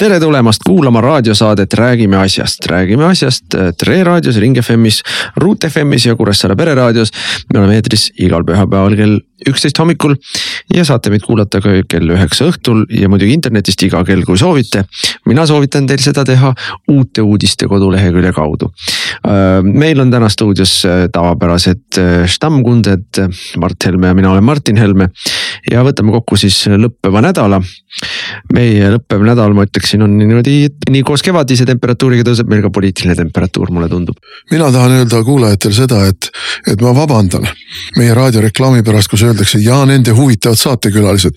tere tulemast kuulama raadiosaadet Räägime asjast, räägime asjast äh, Tre raadios, Ring FM-is, Ruut FM-is ja Kuressaare pereraadios. me oleme eetris igal pühapäeval kell üksteist hommikul ja saate meid kuulata ka kell üheksa õhtul ja muidugi internetist iga kell, kui soovite. mina soovitan teil seda teha uute uudiste kodulehekülje kaudu. Äh, meil on täna stuudios äh, tavapärased stammkunded Mart Helme ja mina olen Martin Helme ja võtame kokku siis lõppeva nädala. meie lõppev nädal, ma ütleks siin on niimoodi, nii koos kevadise temperatuuriga tõuseb meil ka poliitiline temperatuur, mulle tundub. mina tahan öelda kuulajatele seda, et, et ma vabandan meie raadioreklaami pärast, kus öeldakse ja nende huvitavad saatekülalised.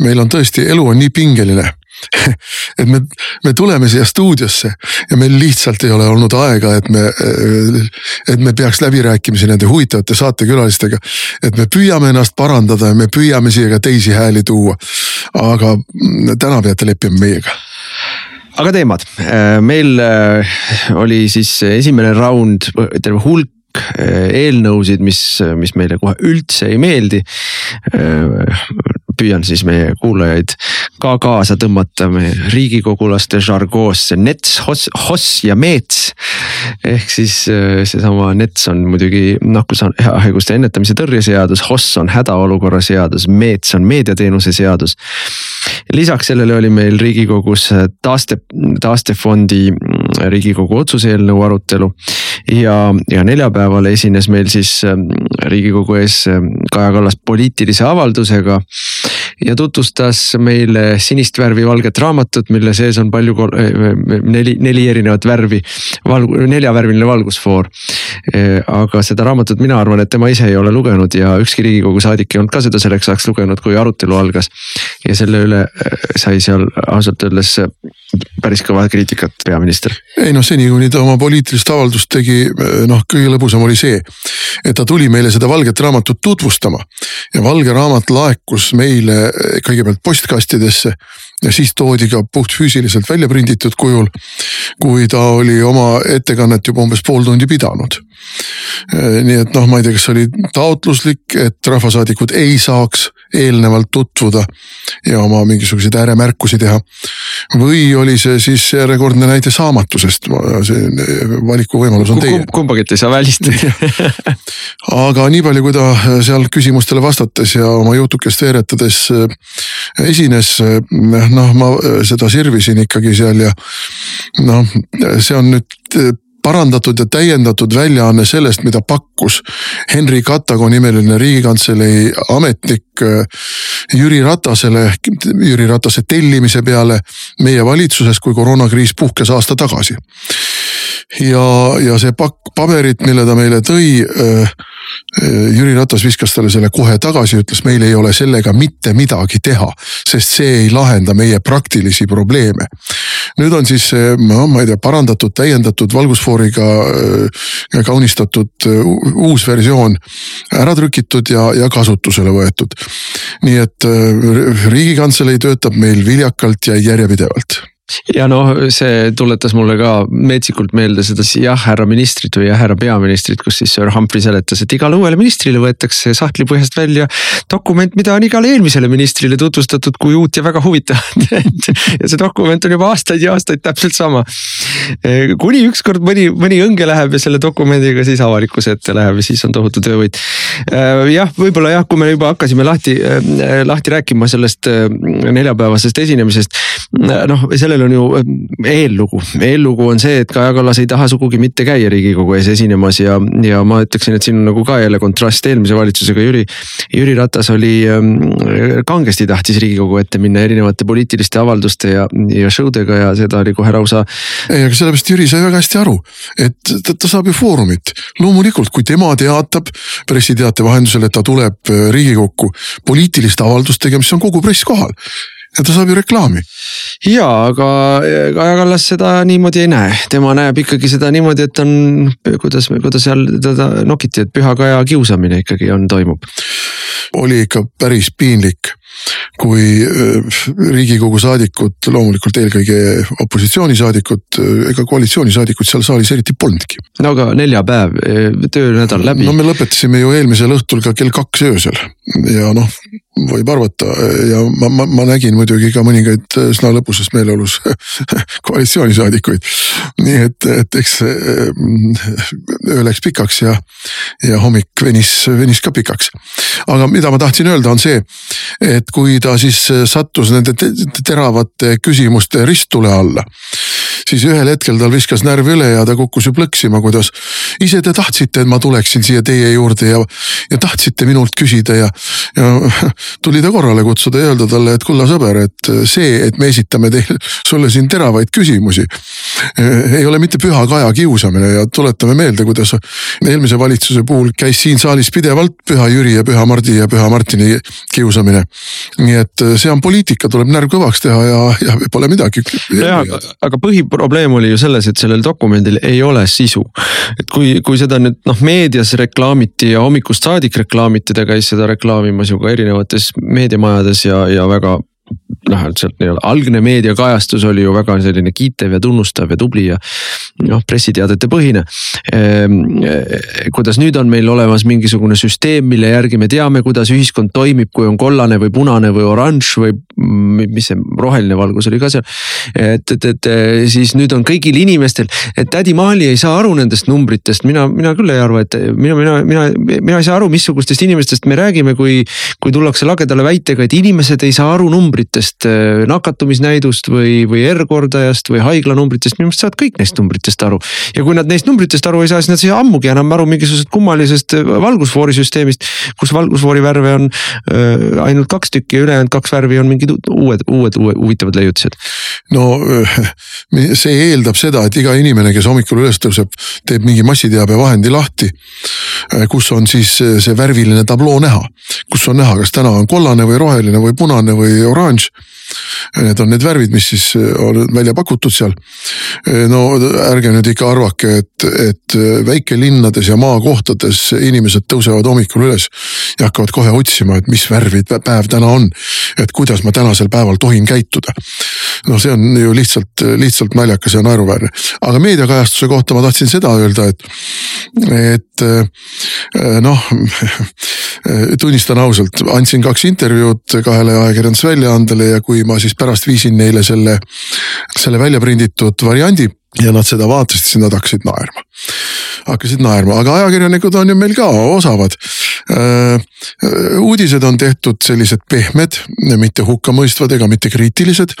meil on tõesti, elu on nii pingeline et me, me tuleme siia stuudiosse ja meil lihtsalt ei ole olnud aega, et me, et me peaks läbirääkimisi nende huvitavate saatekülalistega. et me püüame ennast parandada ja me püüame siia ka teisi hääli tuua. aga täna peate leppima meiega aga teemad, meil äh, oli siis esimene raund, terve hulk eelnõusid, mis, mis meile kohe üldse ei meeldi. Äh, püüan siis meie kuulajaid ka kaasa tõmmata meie riigikogulaste žargoosse nets, hoss, hoss ja meets. ehk siis seesama nets on muidugi nakkushaiguste ennetamise tõrje seadus, hoss on hädaolukorra seadus, meets on meediateenuse seadus lisaks sellele oli meil riigikogus taaste, taastefondi mm, riigikogu otsuse eelnõu arutelu. Ja, ja neljapäeval esines meil siis mm, riigikogu ees mm, Kaja Kallas poliitilise avaldusega. ja tutvustas meile sinist värvi valget raamatut, mille sees on palju, neli, neli erinevat värvi, valgu-, neljavärviline valgusfoor. aga seda raamatut mina arvan, et tema ise ei ole lugenud ja ükski riigikogu saadik ei olnud ka seda selleks ajaks lugenud, kui arutelu algas. ja selle üle sai seal ausalt öeldes päris kõva kriitikat peaminister. ei noh, seni kuni ta oma poliitilist avaldust tegi, noh kõige lõbusam oli see, et ta tuli meile seda valget raamatut tutvustama. ja valge raamat laekus meile kõigepealt postkastidesse ja siis toodi ka puhtfüüsiliselt välja prinditud kujul. kui ta oli oma ettekannet juba umbes pool tundi pidanud nii et noh, ma ei tea, kas oli taotluslik, et rahvasaadikud ei saaks eelnevalt tutvuda ja oma mingisuguseid ääremärkusi teha. või oli see siis järjekordne näide saamatusest, see valikuvõimalus on teie. kumbagi ei saa välistada aga nii palju, kui ta seal küsimustele vastates ja oma jutukest veeretades esines, noh, ma seda sirvisin ikkagi seal ja noh, see on nüüd parandatud ja täiendatud väljaanne sellest, mida pakkus Henry Katago nimeline riigikantselei ametnik äh, Jüri Ratasele, Jüri Ratase tellimise peale meie valitsuses, kui koroonakriis puhkes aasta tagasi. Ja, ja see pakk paberit, mille ta meile tõi äh, Äh, Jüri Ratas viskas talle selle kohe tagasi, ütles, meil ei ole sellega mitte midagi teha, sest see ei lahenda meie praktilisi probleeme. nüüd on siis no ma ei tea, parandatud, täiendatud valgusfooriga äh, kaunistatud äh, uus versioon ära trükitud ja, ja kasutusele võetud. nii et riigikantselei töötab meil viljakalt ja järjepidevalt ja noh, see tuletas mulle ka metsikult meelde seda jah, härra ministrit või jah, härra peaministrit, kus siis Sir Humphrey seletas, et igale uuele ministrile võetakse sahtlipõhjast välja dokument, mida on igale eelmisele ministrile tutvustatud kui uut ja väga huvitavat ja see dokument on juba aastaid ja aastaid täpselt sama. kuni ükskord mõni, mõni õnge läheb ja selle dokumendiga siis avalikkuse ette läheb ja siis on tohutu töövõit. jah, võib-olla jah, kui me juba hakkasime lahti, lahti rääkima sellest neljapäevasest esinemisest, noh sellel sellel on ju eellugu, eellugu on see, et Kaja Kallas ei taha sugugi mitte käia riigikogu ees esinemas ja, ja ma ütleksin, et siin on nagu ka jälle kontrast eelmise valitsusega, Jüri. Jüri Ratas oli, ähm, kangesti tahtis riigikogu ette minna erinevate poliitiliste avalduste ja, ja show dega ja seda oli kohe lausa. ei, aga sellepärast Jüri sai väga hästi aru, et ta, ta saab ju foorumit. loomulikult, kui tema teatab pressiteate vahendusel, et ta tuleb äh, riigikokku poliitilist avaldust tegema, siis on kogu press kohal ja ta saab ju reklaami. ja, aga Kaja Kallas seda niimoodi ei näe, tema näeb ikkagi seda niimoodi, et on, kuidas, kuidas seal teda nokiti, et püha Kaja kiusamine ikkagi on, toimub oli ikka päris piinlik kui äh, riigikogu saadikud, loomulikult eelkõige opositsioonisaadikud ega koalitsioonisaadikud seal saalis eriti polnudki. no aga neljapäev, töönädal läbi. no me lõpetasime ju eelmisel õhtul ka kell kaks öösel ja noh, võib arvata ja ma, ma, ma nägin muidugi ka mõningaid üsna lõbuses meeleolus koalitsioonisaadikuid. nii et, et eks öö läks pikaks ja, ja hommik venis, venis ka pikaks. aga mida ma tahtsin öelda, on see, et kui ta siis sattus nende teravate küsimuste risttule alla siis ühel hetkel tal viskas närv üle ja ta kukkus ju plõksima, kuidas ise te tahtsite, et ma tuleksin siia teie juurde ja, ja tahtsite minult küsida ja, ja tuli ta korrale kutsuda ja öelda talle, et kulla sõber, et see, et me esitame teile, sulle siin teravaid küsimusi. ei ole mitte püha kaja kiusamine ja tuletame meelde, kuidas eelmise valitsuse puhul käis siin saalis pidevalt Püha Jüri ja Püha Mardi ja Püha Martini kiusamine. nii et see on poliitika, tuleb närv kõvaks teha ja, ja pole midagi. jah, aga põhi probleem oli ju selles, et sellel dokumendil ei ole sisu. et kui, kui seda nüüd noh, meedias reklaamiti ja hommikust saadik reklaamiti, ta käis seda reklaamimas ju ka erinevates meediamajades ja, ja väga noh, et sealt nii-öelda algne meediakajastus oli ju väga selline kiitev ja tunnustav ja tubli ja noh, pressiteadete põhine. Ehm, kuidas nüüd on meil olemas mingisugune süsteem, mille järgi me teame, kuidas ühiskond toimib, kui on kollane või punane või oranž või mis see roheline valgus oli ka seal. et, et, et siis nüüd on kõigil inimestel, et tädi Maali ei saa aru nendest numbritest, mina, mina küll ei arva, et mina, mina, mina, mina ei saa aru, missugustest inimestest me räägime, kui, kui tullakse lagedale väitega, et inimesed ei saa aru numbritest, nakatumisnäidust või, või R-kordajast või haiglanumbritest, minu meelest saavad kõik neist numbritest aru. ja kui nad neist numbritest aru ei saa, siis nad ei saa ammugi enam aru mingisugusest kummalisest valgusfoorisüsteemist, kus valgusfoori värve on äh, ainult kaks tükki ja ülejäänud kaks värvi on mingid uued, uued, uued huvitavad leiutised? no see eeldab seda, et iga inimene, kes hommikul üles tõuseb, teeb mingi massiteabevahendi lahti. kus on siis see värviline tabloo näha, kus on näha, kas täna on kollane või roheline või punane või oranž Need on need värvid, mis siis äh, on välja pakutud seal. Äh, no ärge nüüd ikka arvake, et, et äh, väikelinnades ja maakohtades inimesed tõusevad hommikul üles ja hakkavad kohe otsima, et mis värvi päev täna on. et kuidas ma tänasel päeval tohin käituda. no see on ju lihtsalt, lihtsalt naljakas ja naeruväärne. aga meediakajastuse kohta ma tahtsin seda öelda, et, et noh tunnistan ausalt, andsin kaks intervjuud kahele ajakirjandusväljaandele ja kui ma siis pärast viisin neile selle, selle välja prinditud variandi ja nad seda vaatasid, siis nad hakkasid naerma. hakkasid naerma, aga ajakirjanikud on ju meil ka osavad. Äh, uudised on tehtud sellised pehmed, mitte hukkamõistvad ega mitte kriitilised.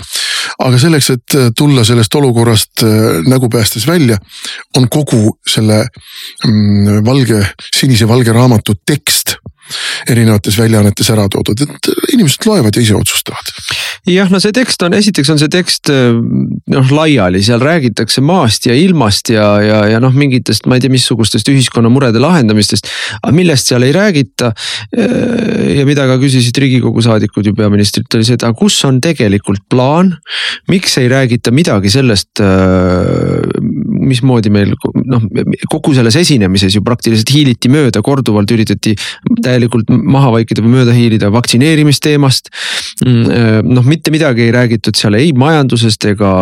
aga selleks, et tulla sellest olukorrast äh, nägu päästes välja, on kogu selle mm, valge, sinise-valge raamatu tekst erinevates väljaannetes ära toodud, et inimesed loevad ja ise otsustavad. jah, no see tekst on, esiteks on see tekst noh laiali, seal räägitakse maast ja ilmast ja, ja, ja noh, mingitest, ma ei tea, missugustest ühiskonna murede lahendamistest. aga millest seal ei räägita ja mida ka küsisid riigikogu saadikud ju peaministrilt, oli see, et aga kus on tegelikult plaan. miks ei räägita midagi sellest, mismoodi meil noh, kogu selles esinemises ju praktiliselt hiiliti mööda, korduvalt üritati täielikult maha vaikida või mööda hiilida vaktsineerimisteemast. Mm, äh, noh, mitte midagi ei räägitud seal ei majandusest ega,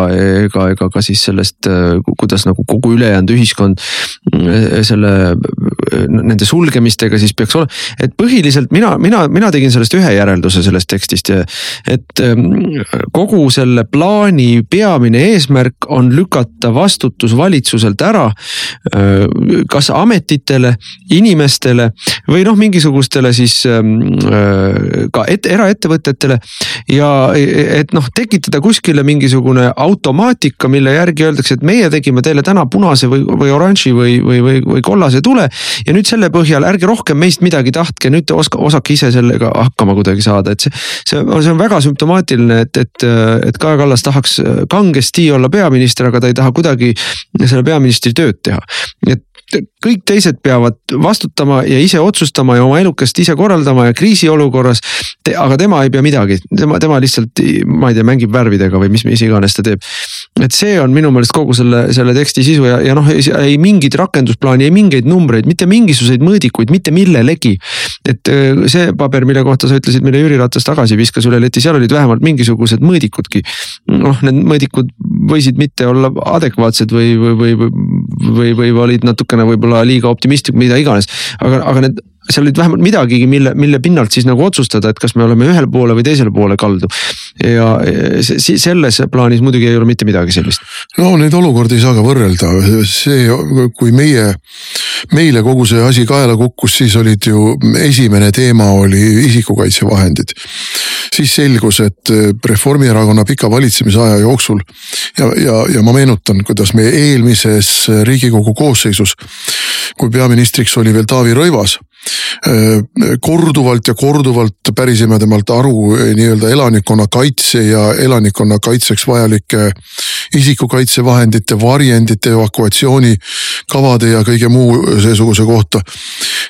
ega, ega ka siis sellest, äh, kuidas nagu kogu ülejäänud ühiskond äh, selle, nende sulgemistega siis peaks olema. et põhiliselt mina, mina, mina tegin sellest ühe järelduse sellest tekstist et ähm, kogu selle plaani peamine eesmärk on lükata vastutus valitsuselt ära. kas ametitele, inimestele või noh, mingisuguse mingisugustele siis ähm, äh, ka et, eraettevõtetele. ja et noh, tekitada kuskile mingisugune automaatika, mille järgi öeldakse, et meie tegime teile täna punase või, või oranži või, või, või, või kollase tule. ja nüüd selle põhjal ärge rohkem meist midagi tahtke, nüüd te oska, osake ise sellega hakkama kuidagi saada, et see. see, see on väga sümptomaatiline, et, et, et Kaja Kallas tahaks kangesti olla peaminister, aga ta ei taha kuidagi selle peaministri tööd teha. et kõik teised peavad vastutama ja ise otsustama ja oma elukest ise korraldama ja kriisiolukorras. aga tema ei pea midagi, tema, tema lihtsalt, ma ei tea, mängib värvidega või mis, mis iganes ta teeb. et see on minu meelest kogu selle, selle teksti sisu ja, ja noh, ei mingit rakendusplaani, ei mingeid numbreid, mitte mingisuguseid mõõdikuid, mitte millelegi. et äh, see paber, mille kohta sa ütlesid, mille Jüri Ratas tagasi viskas üle leti, seal olid vähemalt mingisugused mõõdikudki. noh, need mõõdikud võisid mitte olla adekvaatsed või, või, või, või, või, või olid natukene võib-olla liiga optimistlik, mida iganes. aga, aga need seal olid vähemalt midagigi, mille, mille pinnalt siis nagu otsustada, et kas me oleme ühele poole või teisele poole kaldu. ja selles plaanis muidugi ei ole mitte midagi sellist. no neid olukordi ei saa ka võrrelda, see, kui meie, meile kogu see asi kaela kukkus, siis olid ju esimene teema oli isikukaitsevahendid. Siis selgus, et Reformierakonna pika valitsemisaja jooksul ja, ja, ja ma meenutan, kuidas meie eelmises riigikogu koosseisus, kui peaministriks oli veel Taavi Rõivas Äh, korduvalt ja korduvalt pärisime temalt aru äh, nii-öelda elanikkonnakaitse ja elanikkonnakaitseks vajalike isikukaitsevahendite, varjendite, evakuatsioonikavade ja kõige muu seesuguse kohta.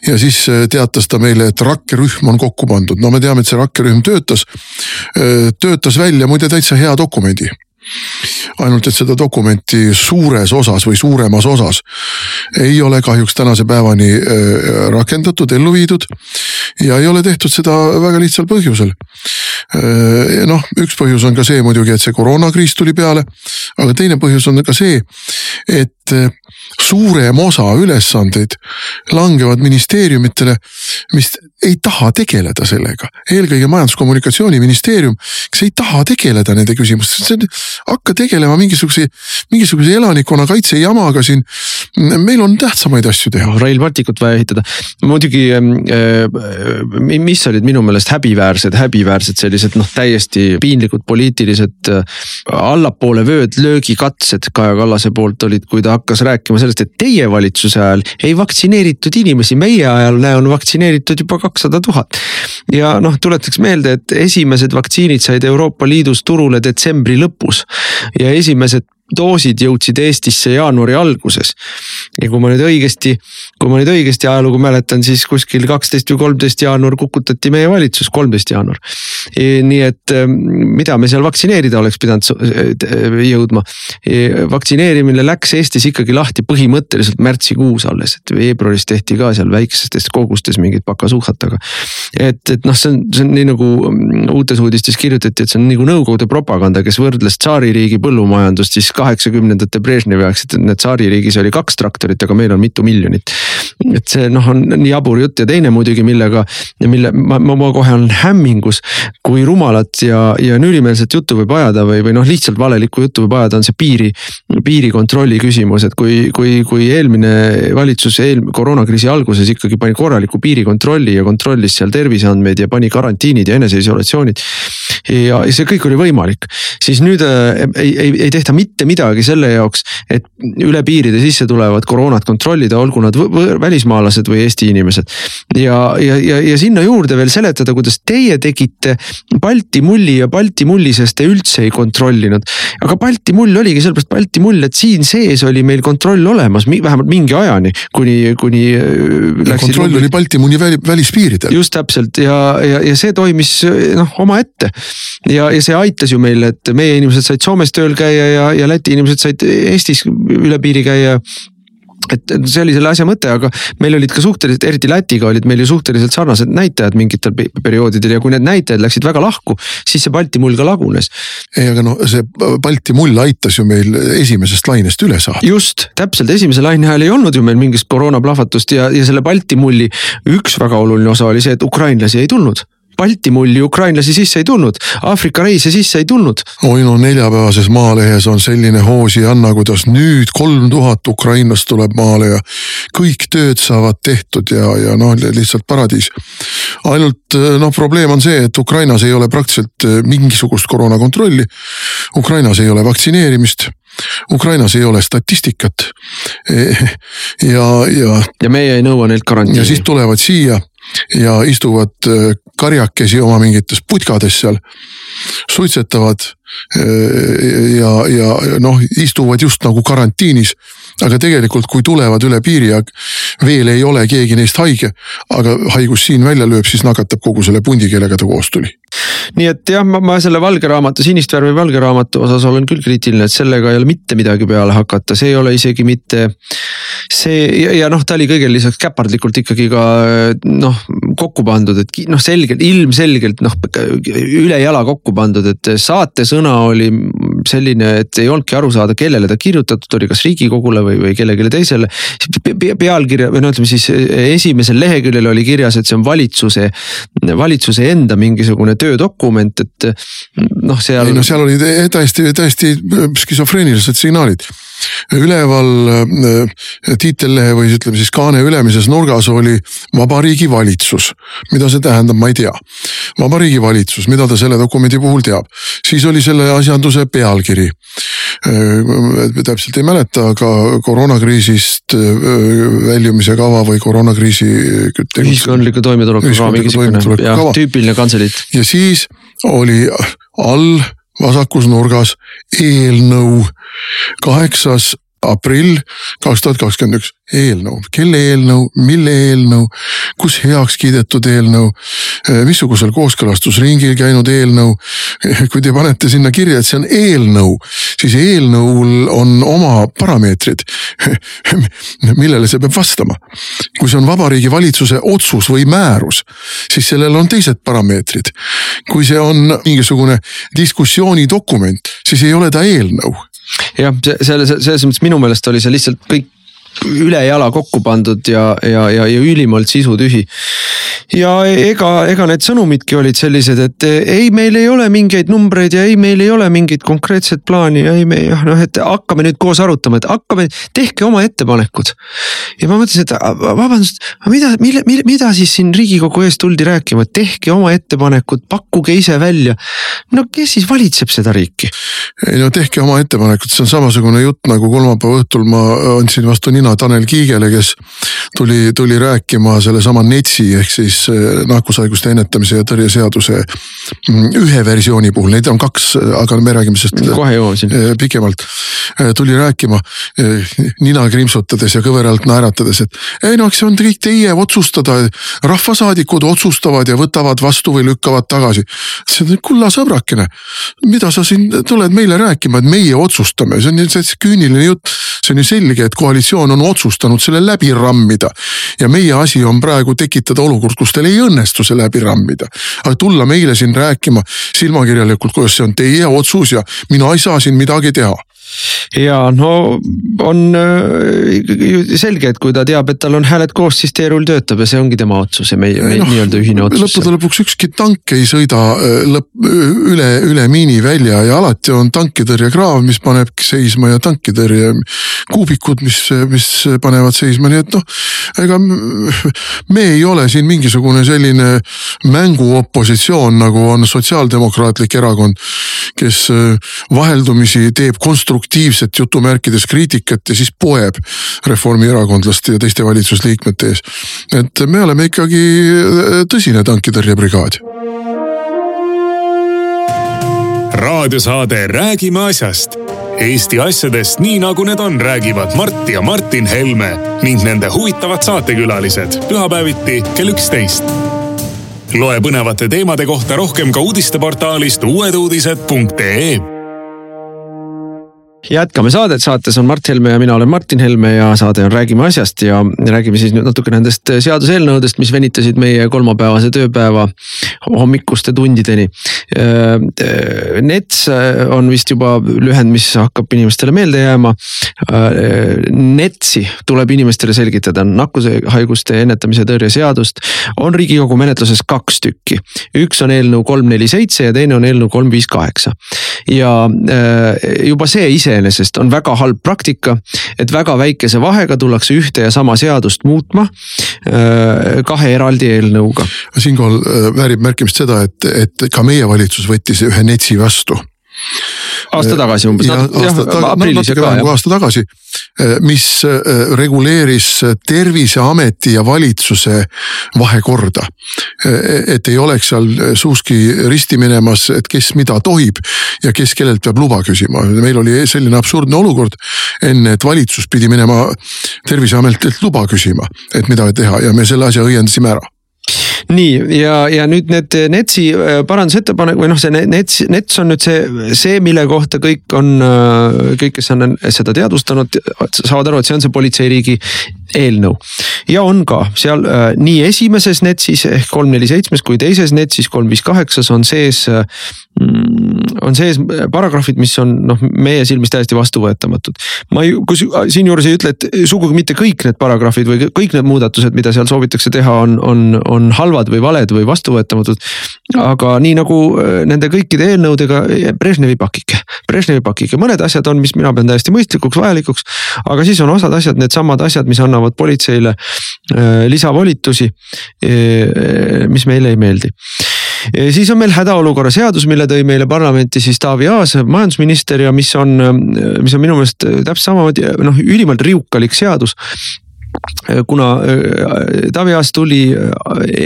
ja siis äh, teatas ta meile, et rakkerühm on kokku pandud, no me teame, et see rakkerühm töötas, töötas välja muide täitsa hea dokumendi ainult et seda dokumenti suures osas või suuremas osas ei ole kahjuks tänase päevani äh, rakendatud, ellu viidud. ja ei ole tehtud seda väga lihtsal põhjusel. Äh, noh, üks põhjus on ka see muidugi, et see koroonakriis tuli peale, aga teine põhjus on ka see, et äh, suurem osa ülesandeid langevad ministeeriumitele, mis ei taha tegeleda sellega. eelkõige Majandus-Kommunikatsiooniministeerium, kes ei taha tegeleda nende küsimustega, hakka tegelema mingisuguse, mingisuguse elanikkonnakaitse jamaga siin. meil on tähtsamaid asju teha. Rail Balticut vaja ehitada, muidugi äh, mis olid minu meelest häbiväärsed, häbiväärsed sellised noh, täiesti piinlikud poliitilised äh, allapoole vööd löögikatsed Kaja Kallase poolt olid, kui ta hakkas rääkima sellest, et teie valitsuse ajal ei vaktsineeritud inimesi, meie ajal on vaktsineeritud juba kakssada tuhat. ja noh, tuletaks meelde, et esimesed vaktsiinid said Euroopa Liidus turule detsembri lõpus ja esimesed doosid jõudsid Eestisse jaanuari alguses. ja kui ma nüüd õigesti, kui ma nüüd õigesti ajalugu mäletan, siis kuskil kaksteist või kolmteist jaanuar kukutati meie valitsus, kolmteist jaanuar. E, nii et e, mida me seal vaktsineerida oleks pidanud e, jõudma. vaktsineerimine läks Eestis ikkagi lahti põhimõtteliselt märtsikuus alles, et veebruaris tehti ka seal väikestes kogustes mingit pakasuhat, aga. et, et noh, see on, see on nii nagu mm, uutes uudistes kirjutati, et see on nagu Nõukogude propaganda, kes võrdles tsaaririigi põllumajandust siis kaheksakümnendate Brežnevi aegset, et tsaaririigis oli kaks traktorit, aga meil on mitu miljonit. et see noh, on nii jabur jutt ja teine muidugi, millega, mille ma, ma, ma kohe olen hämmingus. kui rumalat ja, ja nürimeelset juttu võib ajada või, või noh, lihtsalt valelikku juttu võib ajada, on see piiri, piirikontrolli küsimus, et kui, kui, kui eelmine valitsus eel-, koroonakriisi alguses ikkagi pani korraliku piirikontrolli ja kontrollis seal terviseandmeid ja pani karantiinid ja eneseisolatsioonid. Ja see kõik oli võimalik, siis nüüd äh, ei, ei, ei tehta mitte midagi selle jaoks, et üle piiride sisse tulevad koroonat kontrollida, olgu nad välismaalased või Eesti inimesed. ja, ja, ja, ja sinna juurde veel seletada, kuidas teie tegite Balti mulli ja Balti mulli sees te üldse ei kontrollinud. aga Balti mull oligi sellepärast Balti mull, et siin sees oli meil kontroll olemas, vähemalt mingi ajani, kuni, kuni. Äh, kontroll oli Balti mulli välispiiridel. just täpselt ja, ja, ja see toimis noh omaette. Ja, ja see aitas ju meil, et meie inimesed said Soomes tööl käia ja, ja Läti inimesed said Eestis üle piiri käia et see oli selle asja mõte, aga meil olid ka suhteliselt, eriti Lätiga olid meil ju suhteliselt sarnased näitajad mingitel perioodidel ja kui need näitajad läksid väga lahku, siis see Balti mull ka lagunes. ei, aga no see Balti mull aitas ju meil esimesest lainest üle saada. just, täpselt, esimese laine ajal ei olnud ju meil mingit koroonaplahvatust ja, ja selle Balti mulli üks väga oluline osa oli see, et ukrainlasi ei tulnud Balti mulli ukrainlasi sisse ei tulnud, Aafrika reise sisse ei tulnud. oi no neljapäevases Maalehes on selline hoosianna, kuidas nüüd kolm tuhat ukrainlast tuleb maale ja kõik tööd saavad tehtud ja, ja noh, lihtsalt paradiis. ainult noh, probleem on see, et Ukrainas ei ole praktiliselt mingisugust koroonakontrolli. Ukrainas ei ole vaktsineerimist Ukrainas ei ole statistikat. ja, ja. ja meie ei nõua neilt karantiini. ja siis tulevad siia ja istuvad äh, karjakesi oma mingites putkades seal. suitsetavad äh, ja, ja noh, istuvad just nagu karantiinis aga tegelikult, kui tulevad üle piiri ja veel ei ole keegi neist haige, aga haigus siin välja lööb, siis nakatab kogu selle pundi, kellega ta koos tuli. nii et jah, ma selle valge raamatu, sinist värvi valge raamatu osas olen küll kriitiline, et sellega ei ole mitte midagi peale hakata, see ei ole isegi mitte. See ja, ja noh, ta oli kõigele lisaks käpardlikult ikkagi ka noh kokku pandud, et noh, selgelt ilmselgelt noh ülejala kokku pandud, et saatesõna oli selline, et ei olnudki aru saada, kellele ta kirjutatud oli, kas riigikogule või, või kellelegi teisele. pealkirja või no ütleme siis esimesel leheküljel oli kirjas, et see on valitsuse, valitsuse enda mingisugune töödokument, et noh, seal. ei no seal olid täiesti, täiesti skisofreenilised signaalid üleval äh, tiitellehe või ütleme siis kaane ülemises nurgas oli Vabariigi Valitsus. mida see tähendab, ma ei tea. vabariigi Valitsus, mida ta selle dokumendi puhul teab, siis oli selle asjanduse pealkiri. Äh, täpselt ei mäleta, aga koroonakriisist äh, väljumise kava või koroonakriisi. ühiskondliku toimetuleku kava, mingisugune jah, tüüpiline kantseliit. ja siis oli all vasakus nurgas eelnõu kaheksas aprill kaks tuhat kakskümmend üks, eelnõu, kelle eelnõu, mille eelnõu, kus heaks kiidetud eelnõu, eh, missugusel kooskõlastusringil käinud eelnõu. kui te panete sinna kirja, et see on eelnõu, siis eelnõul on oma parameetrid, millele see peab vastama. kui see on Vabariigi Valitsuse otsus või määrus, siis sellel on teised parameetrid. kui see on mingisugune diskussioonidokument, siis ei ole ta eelnõu jah, selle, selles mõttes minu meelest oli see lihtsalt kõik ülejala kokku pandud ja, ja, ja, ja ülimalt sisutühi. Ja ega, ega need sõnumidki olid sellised, et ei, meil ei ole mingeid numbreid ja ei, meil ei ole mingit konkreetset plaani ja ei, me jah, noh, et hakkame nüüd koos arutama, et hakkame, tehke oma ettepanekud. ja ma mõtlesin, et vabandust, mida, mille, mille, mida siis siin riigikogu ees tuldi rääkima, tehke oma ettepanekud, pakkuge ise välja. no kes siis valitseb seda riiki? ei no tehke oma ettepanekud, see on samasugune jutt nagu kolmapäeva õhtul ma andsin vastu nina Tanel Kiigele, kes tuli, tuli rääkima sellesama NETS-i ehk siis eh, nakkushaiguste ennetamise ja tõrje seaduse mm, ühe versiooni puhul, neid on kaks, aga me räägime sellest. kohe jõuame sinna. Eh, pikemalt eh, tuli rääkima nina krimpsutades ja kõveralt naeratades, et ei no eks see on kõik teie otsustada. rahvasaadikud otsustavad ja võtavad vastu või lükkavad tagasi. kulla sõbrakene, mida sa siin tuled meile rääkima, et meie otsustame, see on see küüniline jutt. See on ju selge, et koalitsioon on otsustanud selle läbi rammida. ja meie asi on praegu tekitada olukord, kus teil ei õnnestu see läbi rammida. aga tulla meile siin rääkima silmakirjalikult, kuidas see on teie otsus ja mina ei saa siin midagi teha ja no on äh, selge, et kui ta teab, et tal on hääled koos, siis teerull töötab ja see ongi tema otsus ja meie, no, nii-öelda ühine otsus. lõppude lõpuks ükski tank ei sõida äh, lõpp, üle, üle miinivälja ja alati on tankitõrjekraav, mis paneb seisma ja tankitõrje kuubikud, mis, mis panevad seisma, nii et noh. ega me ei ole siin mingisugune selline mänguopositsioon, nagu on Sotsiaaldemokraatlik Erakond, kes äh, vaheldumisi teeb konstruktiivset konstruktiivset jutumärkides kriitikat ja siis poeb reformierakondlaste ja teiste valitsusliikmete ees. et me oleme ikkagi äh, tõsine tankitõrjebrigaad. raadiosaade Räägime asjast. Eesti asjadest nii nagu need on, räägivad Mart ja Martin Helme ning nende huvitavad saatekülalised pühapäeviti kell üksteist loe põnevate teemade kohta rohkem ka uudisteportaalist uueduudised.ee jätkame saadet, saates on Mart Helme ja mina olen Martin Helme ja saade on Räägime asjast ja räägime siis nüüd natuke nendest seaduseelnõudest, mis venitasid meie kolmapäevase tööpäeva hommikuste tundideni. NETS on vist juba lühend, mis hakkab inimestele meelde jääma. NETS-i tuleb inimestele selgitada, nakkushaiguste ennetamise tõrje seadust on riigikogu menetluses kaks tükki. üks on eelnõu kolm neli seitse ja teine on eelnõu kolm viis kaheksa ja juba see ise iseenesest on väga halb praktika, et väga väikese vahega tullakse ühte ja sama seadust muutma äh, kahe eraldi eelnõuga. siinkohal äh, väärib märkimist seda, et, et ka meie valitsus võttis ühe NETS-i vastu aasta tagasi umbes. jah, aasta, ta, no, natuke vähem kui aasta tagasi, mis reguleeris terviseameti ja valitsuse vahekorda. et ei oleks seal suuski risti minemas, et kes mida tohib ja kes kellelt peab luba küsima. meil oli selline absurdne olukord enne, et valitsus pidi minema terviseametilt luba küsima, et mida teha ja me selle asja õiendasime ära nii ja, ja nüüd need NETS-i äh, parandusettepanek või noh, see NETS, NETS on nüüd see, see, mille kohta kõik on, äh, kõik, kes on seda teadvustanud, saavad aru, et see on see politseiriigi eelnõu. ja on ka seal äh, nii esimeses NETS-is ehk kolm, neli, seitsmes kui teises NETS-is kolm, viis, kaheksas on sees äh, mm, on sees paragrahvid, mis on noh, meie silmis täiesti vastuvõetamatud. ma ei, kus siinjuures ei ütle, et sugugi mitte kõik need paragrahvid või kõik need muudatused, mida seal soovitakse teha, on, on, on halvad või valed või vastuvõetamatud. Aga nii nagu äh, nende kõikide eelnõudega Brežnevi pakike, Brežnevi pakike, mõned asjad on, mis mina pean täiesti mõistlikuks, vajalikuks. aga siis on osad asjad, needsamad asjad, mis annavad politseile äh, lisavolitusi, äh, mis meile ei meeldi. Siis on meil hädaolukorra seadus, mille tõi meile parlamenti siis Taavi Aas, majandusminister ja mis on, mis on minu meelest täpselt samamoodi noh, ülimalt riukalik seadus kuna äh, Taavi Aas tuli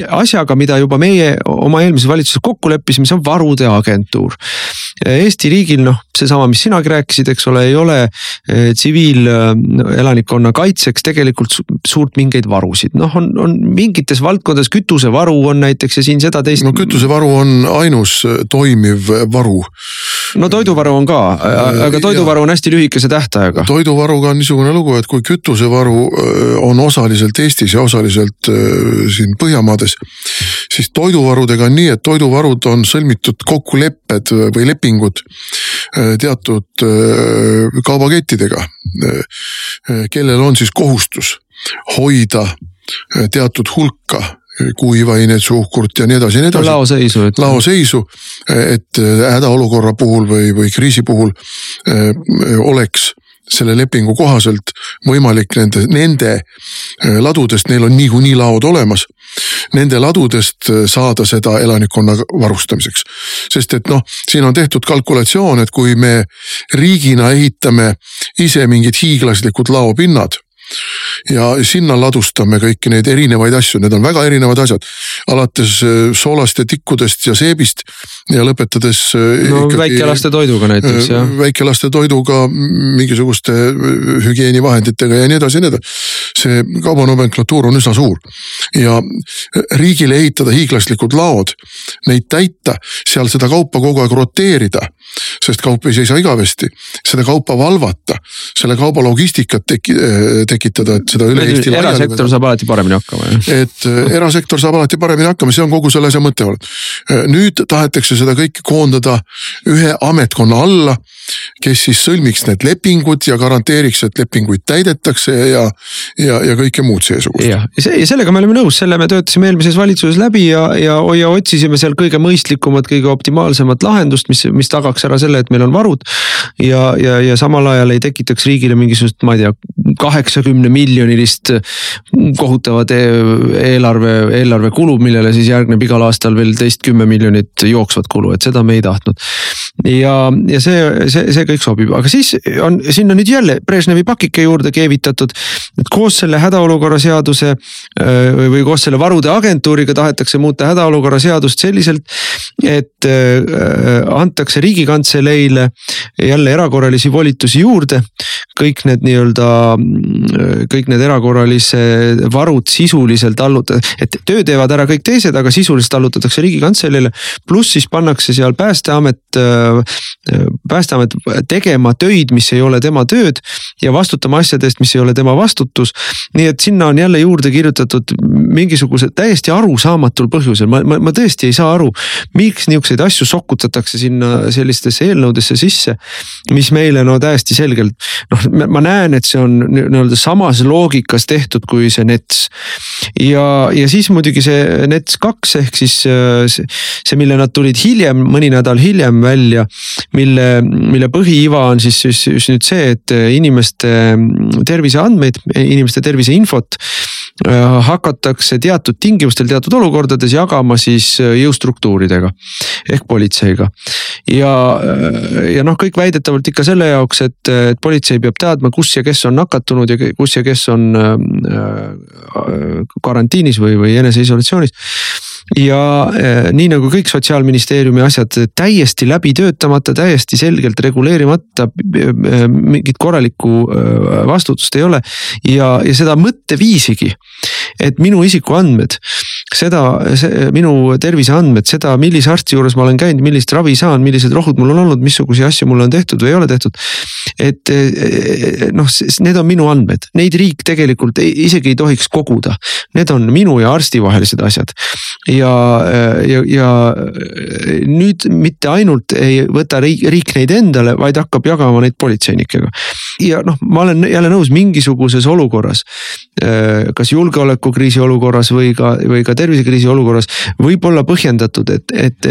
asjaga, mida juba meie oma eelmises valitsuses kokku leppisime, see on varude agentuur. Eesti riigil noh, seesama, mis sinagi rääkisid, eks ole, ei ole tsiviilelanikkonna kaitseks tegelikult suurt mingeid varusid, noh, on, on mingites valdkondades kütusevaru on näiteks ja siin seda teist. no kütusevaru on ainus toimiv varu. No toiduvaru on ka, aga toiduvaru on hästi lühikese tähtajaga. toiduvaruga on niisugune lugu, et kui kütusevaru on osaliselt Eestis ja osaliselt siin Põhjamaades, siis toiduvarudega on nii, et toiduvarud on sõlmitud kokkulepped või lepingud teatud kaubakettidega, kellel on siis kohustus hoida teatud hulka kuivaineid, suhkurt ja nii edasi ja nii edasi. laoseisu. laoseisu, et hädaolukorra puhul või, või kriisi puhul oleks selle lepingu kohaselt võimalik nende, nende ladudest, neil on niikuinii laod olemas nende ladudest äh, saada seda elanikkonna varustamiseks. sest et noh, siin on tehtud kalkulatsioon, et kui me riigina ehitame ise mingid hiiglaslikud laopinnad ja sinna ladustame kõiki neid erinevaid asju, need on väga erinevad asjad. alates äh, soolast ja tikkudest ja seebist ja lõpetades. Äh, no väikelaste toiduga näiteks jah. väikelaste toiduga, mingisuguste hügieenivahenditega ja nii edasi ja nii edasi. see kaubanomenklatuur on üsna suur ja riigile ehitada hiiglaslikud laod, neid täita, seal seda kaupa kogu aeg roteerida sest kaup ei seisa igavesti, seda kaupa valvata, selle kauba logistikat teki, tekitada, et seda üle Eesti. erasektor saab alati paremini hakkama et äh, erasektor saab alati paremini hakkama, see on kogu selle asja mõte olnud. Äh, nüüd tahetakse seda kõike koondada ühe ametkonna alla, kes siis sõlmiks need lepingud ja garanteeriks, et lepinguid täidetakse ja, ja, ja kõike muud seesugust. jah, ja see, sellega me oleme nõus, selle me töötasime eelmises valitsuses läbi ja, ja, ja otsisime seal kõige mõistlikumat, kõige optimaalsemat lahendust, mis, mis tagaks ära selle, et meil on varud. ja, ja, ja samal ajal ei tekitaks riigile mingisugust, ma ei tea, kaheksakümne miljonilist kohutavat eelarve, eelarve kulu, millele siis järgneb igal aastal veel teist kümme miljonit jooksvat kulu, et seda me ei tahtnud. Ja, ja see, see, see kõik sobib, aga siis on sinna nüüd jälle Brežnevi pakike juurde keevitatud. et koos selle hädaolukorra seaduse või, koos selle varude agentuuriga tahetakse muuta hädaolukorra seadust selliselt, et antakse riigikantseleile jälle erakorralisi volitusi juurde. kõik need nii-öelda, kõik need erakorralise varud sisuliselt allutada, et töö teevad ära kõik teised, aga sisuliselt allutatakse riigikantseleile. pluss siis pannakse seal päästeamet, päästeamet tegema töid, mis ei ole tema tööd ja vastutama asjade eest, mis ei ole tema vastutus. nii et sinna on jälle juurde kirjutatud mingisugused täiesti arusaamatul põhjusel, ma, ma, ma tõesti ei saa aru, miks niisuguseid asju sokutatakse sinna sellistesse eelnõudesse sisse. mis meile no täiesti selgelt noh, ma näen, et see on nii-öelda samas loogikas tehtud kui see NETS. ja, ja siis muidugi see NETS kaks ehk siis see, mille nad tulid hiljem, mõni nädal hiljem välja. mille, mille põhiiva on siis, siis just nüüd see, et inimeste terviseandmeid, inimeste terviseinfot hakatakse teatud tingimustel, teatud olukordades jagama siis jõustruktuuridega ehk politseiga. ja, ja noh, kõik väidetavalt ikka selle jaoks, et, et politsei peab teadma, kus ja kes on nakatunud ja kus ja kes on karantiinis või, või eneseisolatsioonis ja eh, nii nagu kõik sotsiaalministeeriumi asjad täiesti läbi töötamata, täiesti selgelt reguleerimata, eh, mingit korralikku eh, vastutust ei ole. ja, ja seda mõtteviisigi, et minu isikuandmed, seda, minu terviseandmed, seda, millise arsti juures ma olen käinud, millist ravi saan, millised rohud mul on olnud, missuguseid asju mul on tehtud või ei ole tehtud. Et noh, need on minu andmed, neid riik tegelikult isegi ei tohiks koguda, need on minu ja arsti vahelised asjad ja, ja, ja nüüd mitte ainult ei võta riik, riik neid endale, vaid hakkab jagama neid politseinikega. ja noh, ma olen jälle nõus mingisuguses olukorras, kas julgeolekukriisi olukorras või ka, või ka tervisekriisi olukorras võib olla põhjendatud, et, et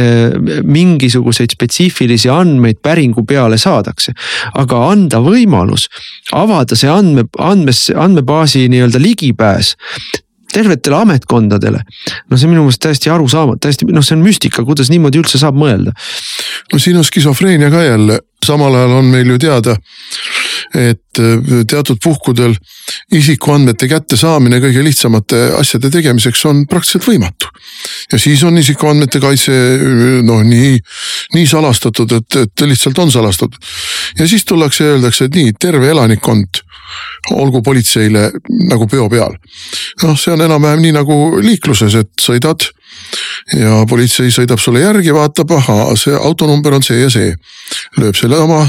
mingisuguseid spetsiifilisi andmeid päringu peale saadakse. aga anda võimalus avada see andme, andmes, andmebaasi nii-öelda ligipääs tervetele ametkondadele. no see on minu meelest täiesti arusaamatu, täiesti noh, see on müstika, kuidas niimoodi üldse saab mõelda. no siin on skisofreenia ka jälle, samal ajal on meil ju teada, et äh, teatud puhkudel isikuandmete kättesaamine kõige lihtsamate asjade tegemiseks on praktiliselt võimatu. ja siis on isikuandmete kaitse noh, nii, nii salastatud, et, et lihtsalt on salastatud. ja siis tullakse ja öeldakse, et nii, terve elanikkond olgu politseile nagu peo peal. noh, see on enam-vähem nii nagu liikluses, et sõidad ja politsei sõidab sulle järgi, vaatab, ahaa, see autonumber on see ja see. lööb selle oma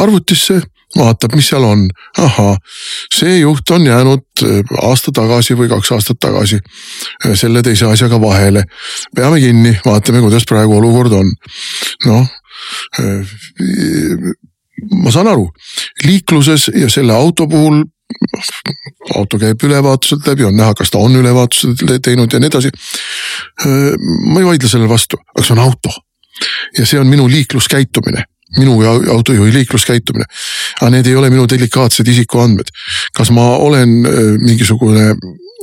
arvutisse, vaatab, mis seal on, ahhaa, see juht on jäänud äh, aasta tagasi või kaks aastat tagasi äh, selle teise asjaga vahele. peame kinni, vaatame, kuidas praegu olukord on. noh äh, ma saan aru, liikluses ja selle auto puhul auto käib ülevaatuselt läbi, on näha, kas ta on ülevaatuse teinud ja nii edasi. ma ei vaidle sellele vastu, aga see on auto ja see on minu liikluskäitumine minu autojuhi liikluskäitumine. aga need ei ole minu delikaatsed isikuandmed. kas ma olen mingisugune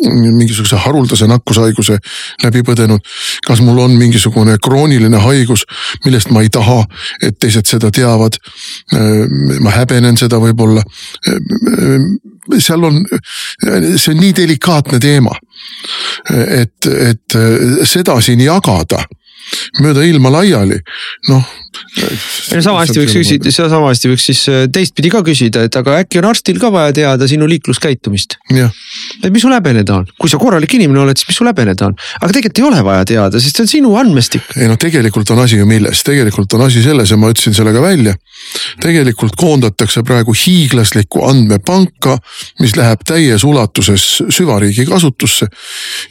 mingisuguse haruldase nakkushaiguse läbi põdenud. kas mul on mingisugune krooniline haigus, millest ma ei taha, et teised seda teavad. ma häbenen seda võib-olla. seal on, see on nii delikaatne teema. et, et seda siin jagada mööda ilma laiali, noh. sama hästi võiks küsida, sama hästi võiks siis äh, teistpidi ka küsida, et aga äkki on arstil ka vaja teada sinu liikluskäitumist. et mis sul häbeneda on, kui sa korralik inimene oled, siis mis sul häbeneda on, aga tegelikult ei ole vaja teada, sest see on sinu andmestik. ei no tegelikult on asi ju milles, tegelikult on asi selles ja ma ütlesin selle ka välja. tegelikult koondatakse praegu hiiglaslikku andmepanka, mis läheb täies ulatuses süvariigi kasutusse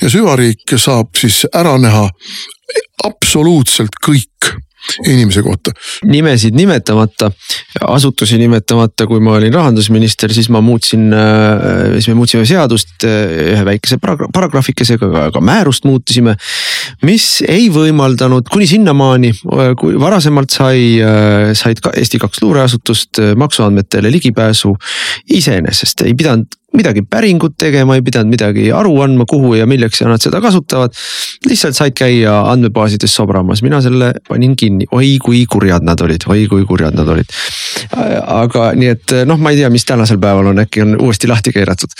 ja süvariik saab siis ära näha absoluutselt kõik inimese kohta. nimesid nimetamata, asutusi nimetamata, kui ma olin rahandusminister, siis ma muutsin, äh, siis me muutsime seadust äh, ühe väikese paragrahvikesega, ka määrust muutisime. mis ei võimaldanud kuni sinnamaani, äh, kui varasemalt sai, said ka Eesti kaks luureasutust maksuandmetele ligipääsu iseenesest, ei pidanud midagi päringut tegema, ei pidanud midagi aru andma, kuhu ja milleks ja nad seda kasutavad. lihtsalt said käia andmebaasides sobramas, mina selle panin kinni, oi kui kurjad nad olid, oi kui kurjad nad olid. aga nii, et noh, ma ei tea, mis tänasel päeval on, äkki on uuesti lahti keeratud.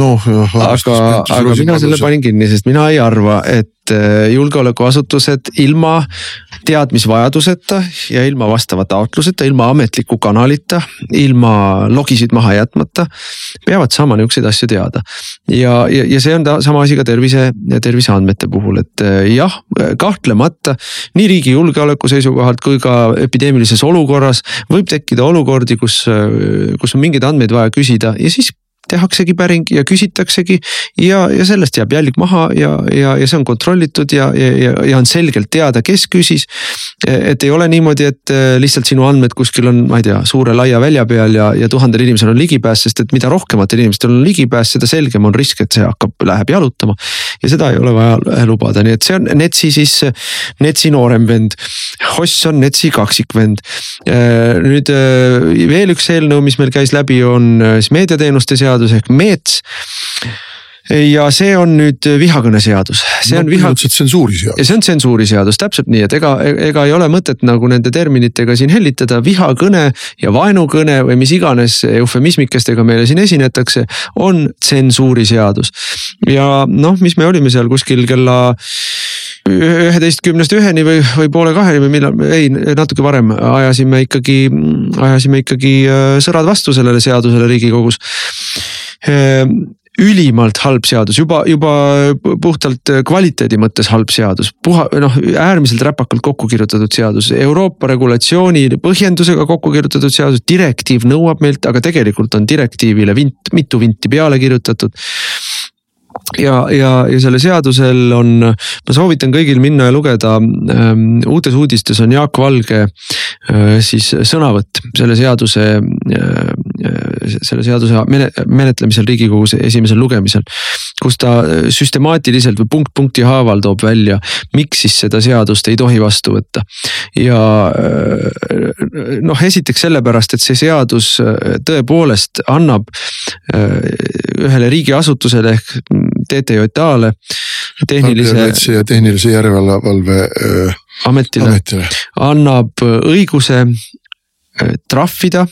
noh, aga, aga mina selle panin kinni, sest mina ei arva, et Eh, julgeolekuasutused ilma teadmisvajaduseta ja ilma vastava taotluseta, ilma ametliku kanalita, ilma logisid maha jätmata. peavad saama nihukeseid asju teada ja, ja, ja see on ta sama asi ka tervise, terviseandmete puhul, et eh, jah, kahtlemata nii riigi julgeoleku seisukohalt kui ka epideemilises olukorras võib tekkida olukordi, kus, eh, kus on mingeid andmeid vaja küsida ja siis tehaksegi päring ja küsitaksegi. ja, ja sellest jääb jälg maha ja, ja, ja see on kontrollitud ja, ja, ja on selgelt teada, kes küsis. et ei ole niimoodi, et äh, lihtsalt sinu andmed kuskil on, ma ei tea, suure laia välja peal ja, ja tuhandel inimesel on ligipääs, sest et mida rohkematel inimestel on ligipääs, seda selgem on risk, et see hakkab, läheb jalutama. ja seda ei ole vaja lubada, nii et see on NETS-i siis, NETS-i noorem vend. Hoss on NETS-i kaksikvend. Äh, nüüd veel üks eelnõu, mis meil käis läbi, on siis meediateenuste seadus seadus ehk meets ja see on nüüd vihakõneseadus, see no, on viha. tsensuuriseadus. ja see on tsensuuriseadus, täpselt nii, et ega, ega ei ole mõtet nagu nende terminitega siin hellitada, vihakõne ja vaenukõne või mis iganes eufemismikestega meile siin esinetakse, on tsensuuriseadus. ja noh, mis me olime seal kuskil kella üheteistkümnest üheni või, või poole kaheni või millal, ei natuke varem ajasime ikkagi, ajasime ikkagi äh, sõrad vastu sellele seadusele riigikogus ülimalt halb seadus, juba, juba puhtalt kvaliteedi mõttes halb seadus, puha, noh äärmiselt räpakalt kokku kirjutatud seadus, Euroopa regulatsiooni põhjendusega kokku kirjutatud seadus, direktiiv nõuab meilt, aga tegelikult on direktiivile vint, mitu vinti peale kirjutatud. Ja, ja, ja sellel seadusel on, ma soovitan kõigil minna ja lugeda ähm,, uutes uudistes on Jaak Valge äh, siis sõnavõtt selle seaduse äh,, selle seaduse menetlemisel riigikogus esimesel lugemisel. kus ta süstemaatiliselt või punkt punkti haaval toob välja, miks siis seda seadust ei tohi vastu võtta. ja äh, noh, esiteks sellepärast, et see seadus äh, tõepoolest annab äh, ühele riigiasutusele ehk TTJA-le. tehnilise. ja tehnilise järelevalve äh, ametile, ametile annab õiguse äh, trahvida,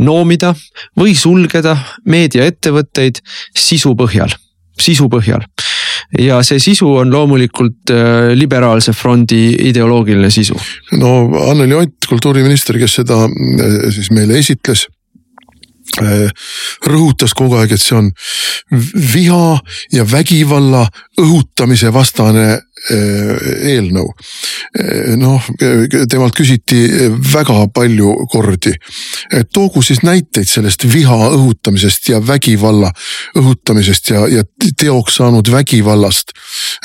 noomida või sulgeda meediaettevõtteid sisu põhjal, sisu põhjal ja see sisu on loomulikult äh, liberaalse frondi ideoloogiline sisu. no Anneli Ott, kultuuriminister, kes seda siis meile esitles Äh, rõhutas kogu aeg, et see on viha ja vägivalla õhutamise vastane äh, eelnõu. Äh, noh, temalt küsiti väga palju kordi, et toogu siis näiteid sellest viha õhutamisest ja vägivalla õhutamisest ja, ja teoks saanud vägivallast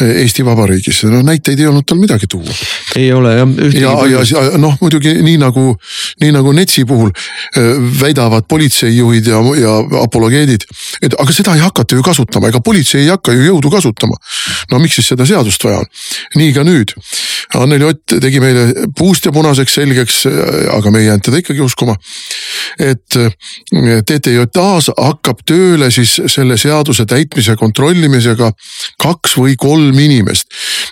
Eesti Vabariigis. no näiteid ei olnud tal midagi tuua. ei ole jah. ja, ja, ja noh, muidugi nii nagu, nii nagu NETS-i puhul väidavad politsei politseijuhid ja, ja apologeedid. et aga seda ei hakata ju kasutama, ega politsei ei hakka ju jõudu kasutama. no miks siis seda seadust vaja on? Nii ka nüüd. Anneli Ott tegi meile puust ja punaseks selgeks, aga me ei jäänud teda ikkagi uskuma. et TTJA-s hakkab tööle siis selle seaduse täitmise kontrollimisega kaks või kolm inimest.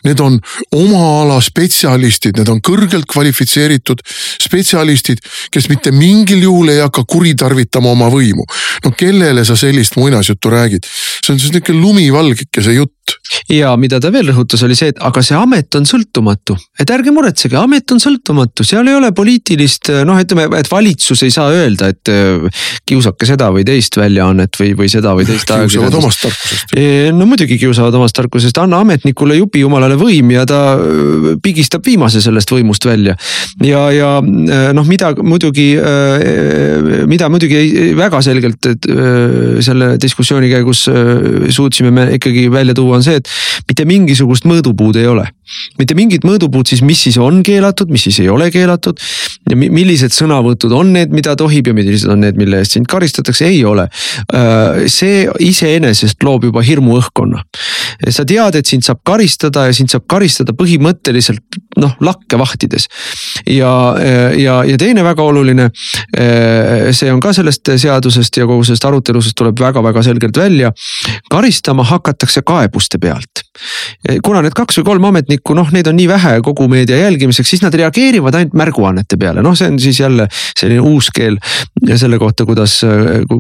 Need on oma ala spetsialistid, need on kõrgelt kvalifitseeritud spetsialistid, kes mitte mingil juhul ei hakka kuritarvitama oma võimu. no kellele sa sellist muinasjuttu räägid? see on siis nihuke lumivalgekese jutt ja mida ta veel rõhutas, oli see, et aga see amet on sõltumatu, et ärge muretsege, amet on sõltumatu, seal ei ole poliitilist noh, ütleme, et valitsus ei saa öelda, et äh, kiusake seda või teist väljaannet või, või seda või teist. kiusavad omast tarkusest. no muidugi kiusavad omast tarkusest, anna ametnikule jupi jumalale võim ja ta äh, pigistab viimase sellest võimust välja. ja, ja äh, noh, mida muidugi, mida muidugi väga selgelt selle diskussiooni käigus suutsime me ikkagi välja tuua, on see, et mitte mingisugust mõõdupuud ei ole. mitte mingit mõõdupuud siis, mis siis on keelatud, mis siis ei ole keelatud. ja millised sõnavõtud on need, mida tohib ja millised on need, mille eest sind karistatakse, ei ole. See iseenesest loob juba hirmuõhkkonna. sa tead, et sind saab karistada ja sind saab karistada põhimõtteliselt noh lakke vahtides. ja, ja, ja teine väga oluline, see on ka sellest seadusest ja kogu sellest arutelusest tuleb väga-väga selgelt välja. karistama hakatakse kaebuste pealt. kuna need kaks või kolm ametnikku, noh, neid on nii vähe kogu meedia jälgimiseks, siis nad reageerivad ainult märguannete peale, noh, see on siis jälle selline uus keel selle kohta, kuidas,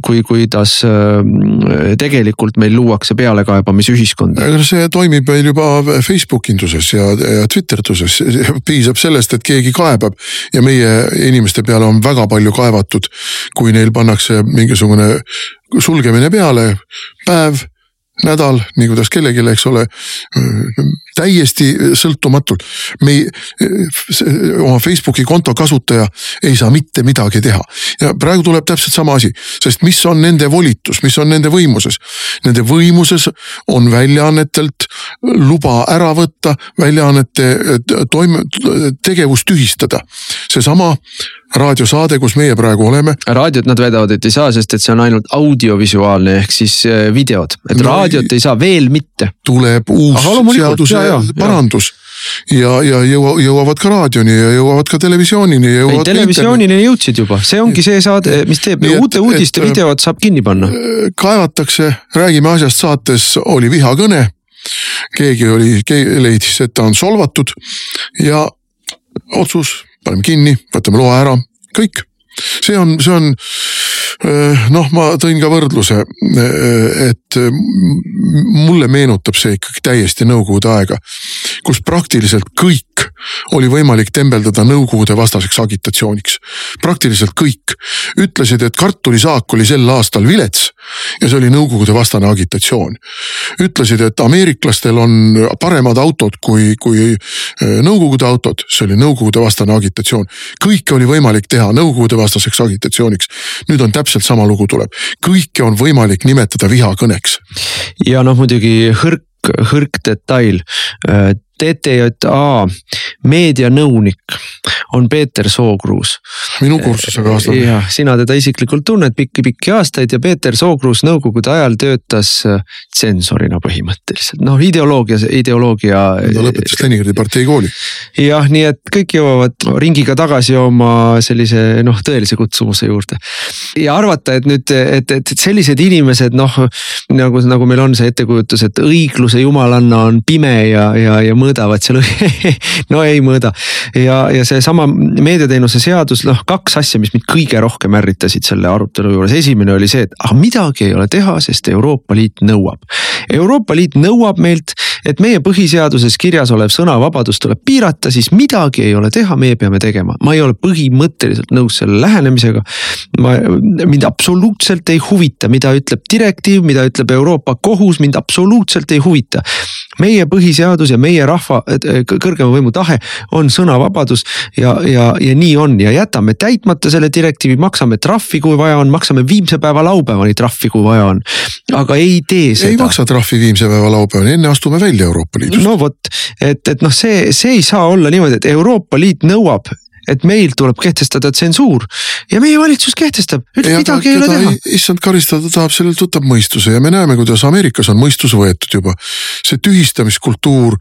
kui, kuidas äh, tegelikult meil luuakse pealekaebamisühiskonda. see toimib meil juba Facebook induses ja, ja Twitterduses, piisab sellest, et keegi kaebab ja meie inimeste peale on väga palju kaevatud, kui neil pannakse mingisugune sulgemine peale, päev nädal, nii kuidas kellelegi, eks ole. täiesti sõltumatult, me ei, oma Facebooki konto kasutaja ei saa mitte midagi teha. ja praegu tuleb täpselt sama asi, sest mis on nende volitus, mis on nende võimuses? Nende võimuses on väljaannetelt luba ära võtta, väljaannete toime, tegevust tühistada. seesama raadiosaade, kus meie praegu oleme. raadiot nad väidavad, et ei saa, sest et see on ainult audiovisuaalne ehk siis videod, et no, raadiot ei saa veel mitte. tuleb uus seaduse parandus ja, ja jõua, jõuavad ka raadioni ja jõuavad ka televisioonini. ei, televisioonini jõudsid juba, see ongi see saade, mis teeb uute et, uudiste et, videod saab kinni panna. kaevatakse, räägime asjast saates oli vihakõne. keegi oli, leidis, et ta on solvatud ja otsus, paneme kinni, võtame loa ära, kõik see on, see on noh, ma tõin ka võrdluse, et mulle meenutab see ikkagi täiesti nõukogude aega, kus praktiliselt kõik oli võimalik tembeldada nõukogude vastaseks agitatsiooniks. praktiliselt kõik ütlesid, et kartulisaak oli sel aastal vilets ja see oli nõukogude vastane agitatsioon. ütlesid, et ameeriklastel on paremad autod kui, kui nõukogude autod, see oli nõukogude vastane agitatsioon. kõike oli võimalik teha nõukogude vastaseks agitatsiooniks. nüüd on täpselt sama lugu tuleb, kõike on võimalik nimetada vihakõneks. ja noh, muidugi hõrk hõrk detail. TTJA meedianõunik on Peeter Sookruus. minu kursusekaaslane. jah, sina teda isiklikult tunned pikki-pikki aastaid ja Peeter Sookruus nõukogude ajal töötas äh, tsensorina põhimõtteliselt, noh ideoloogia, ideoloogia. ta lõpetas Leningradi partei kooli. jah, nii et kõik jõuavad ringiga tagasi oma sellise noh, tõelise kutsumuse juurde. ja arvata, et nüüd, et, et sellised inimesed noh, nagu, nagu meil on see ettekujutus, et õigluse jumalanna on pime ja, ja, ja mõõdavad seal no ei mõõda. ja, ja seesama meediateenuse seadus, noh kaks asja, mis mind kõige rohkem ärritasid selle arutelu juures, esimene oli see, et aga midagi ei ole teha, sest Euroopa Liit nõuab. Euroopa Liit nõuab meilt, et meie põhiseaduses kirjas olev sõnavabadus tuleb piirata, siis midagi ei ole teha, meie peame tegema. ma ei ole põhimõtteliselt nõus selle lähenemisega. ma, mind absoluutselt ei huvita, mida ütleb direktiiv, mida ütleb Euroopa kohus, mind absoluutselt ei huvita. Meie põhiseadus ja meie rahva kõrgema võimu tahe on sõnavabadus ja, ja, ja nii on ja jätame täitmata selle direktiivi, maksame trahvi, kui vaja on, maksame viimse päeva laupäevani trahvi, kui vaja on. aga ei tee seda. ei maksa trahvi viimse päeva laupäevani, enne astume välja Euroopa Liidust. no vot, et, et noh, see, see ei saa olla niimoodi, et Euroopa Liit nõuab et meil tuleb kehtestada tsensuur ja meie valitsus kehtestab, midagi ei ole teha. issand karistada tahab, sellelt võtab mõistuse ja me näeme, kuidas Ameerikas on mõistus võetud juba. see tühistamiskultuur,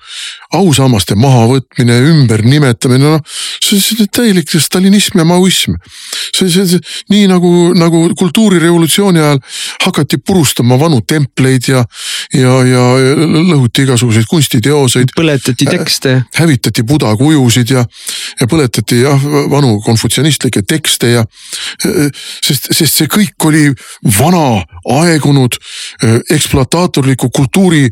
ausammaste mahavõtmine, ümbernimetamine, noh see, see täielik stalinism ja maoism. see, see, see nii nagu, nagu kultuurirevolutsiooni ajal hakati purustama vanu templeid ja, ja, ja lõhuti igasuguseid kunstiteoseid. põletati tekste. hävitati buda kujusid ja, ja põletati jah, vanu konfutsionistlikke tekste ja sest, sest see kõik oli vana, aegunud ekspluataatorliku kultuuri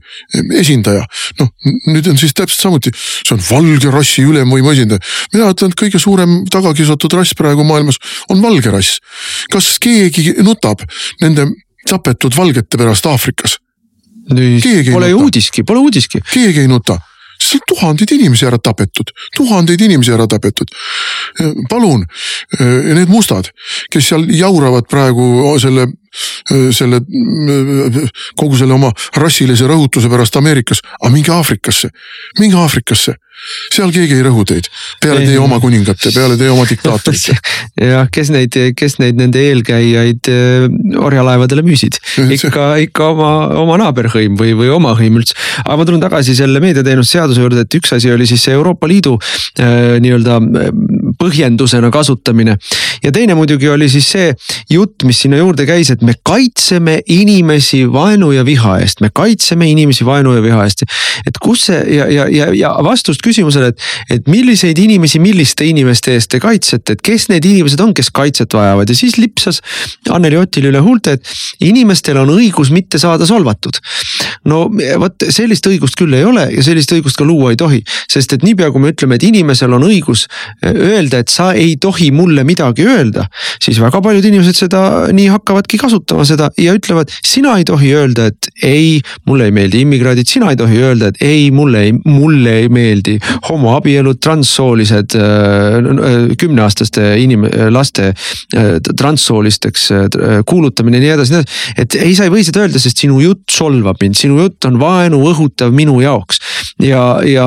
esindaja. noh, nüüd on siis täpselt samuti, see on valge rassi ülemvõimu esindaja. mina ütlen, et kõige suurem tagakiusatud rass praegu maailmas on valge rass. kas keegi nutab nende tapetud valgete pärast Aafrikas? Pole ju uudiski, pole uudiski. keegi ei nuta seal on tuhandeid inimesi ära tapetud, tuhandeid inimesi ära tapetud. palun, need mustad, kes seal jauravad praegu selle, selle, kogu selle oma rassilise rõhutuse pärast Ameerikas, aga minge Aafrikasse, minge Aafrikasse. Seal keegi ei rõhu teid, peale teie oma kuningate, peale teie oma diktaatorite. jah, kes neid, kes neid nende eelkäijaid äh, orjalaevadele müüsid, ikka, ikka oma, oma naaberhõim või, või oma hõim üldse. aga ma tulen tagasi selle meediateenuste seaduse juurde, et üks asi oli siis see Euroopa Liidu äh, nii-öelda äh, põhjendusena kasutamine. ja teine muidugi oli siis see jutt, mis sinna juurde käis, et me kaitseme inimesi vaenu ja viha eest, me kaitseme inimesi vaenu ja viha eest. et kus see ja, ja, ja, ja vastust küsimusele, et, et milliseid inimesi, milliste inimeste eest te kaitsete, et kes need inimesed on, kes kaitset vajavad ja siis lipsas Anneli Otil üle huulte, et inimestel on õigus mitte saada solvatud. no vot sellist õigust küll ei ole ja sellist õigust ka luua ei tohi, sest et niipea kui me ütleme, et inimesel on õigus öelda, et sa ei tohi mulle midagi öelda, siis väga paljud inimesed seda nii hakkavadki kasutama seda ja ütlevad, sina ei tohi öelda, et ei, mulle ei meeldi immigrandid, sina ei tohi öelda, et ei, mulle ei, mulle ei meeldi homoabielud, transsoolised, äh, kümneaastaste inim-, laste äh, transsoolisteks äh, kuulutamine ja nii edasi, nii edasi. et ei, sa ei või seda öelda, sest sinu jutt solvab mind, sinu jutt on vaenu õhutav minu jaoks. ja, ja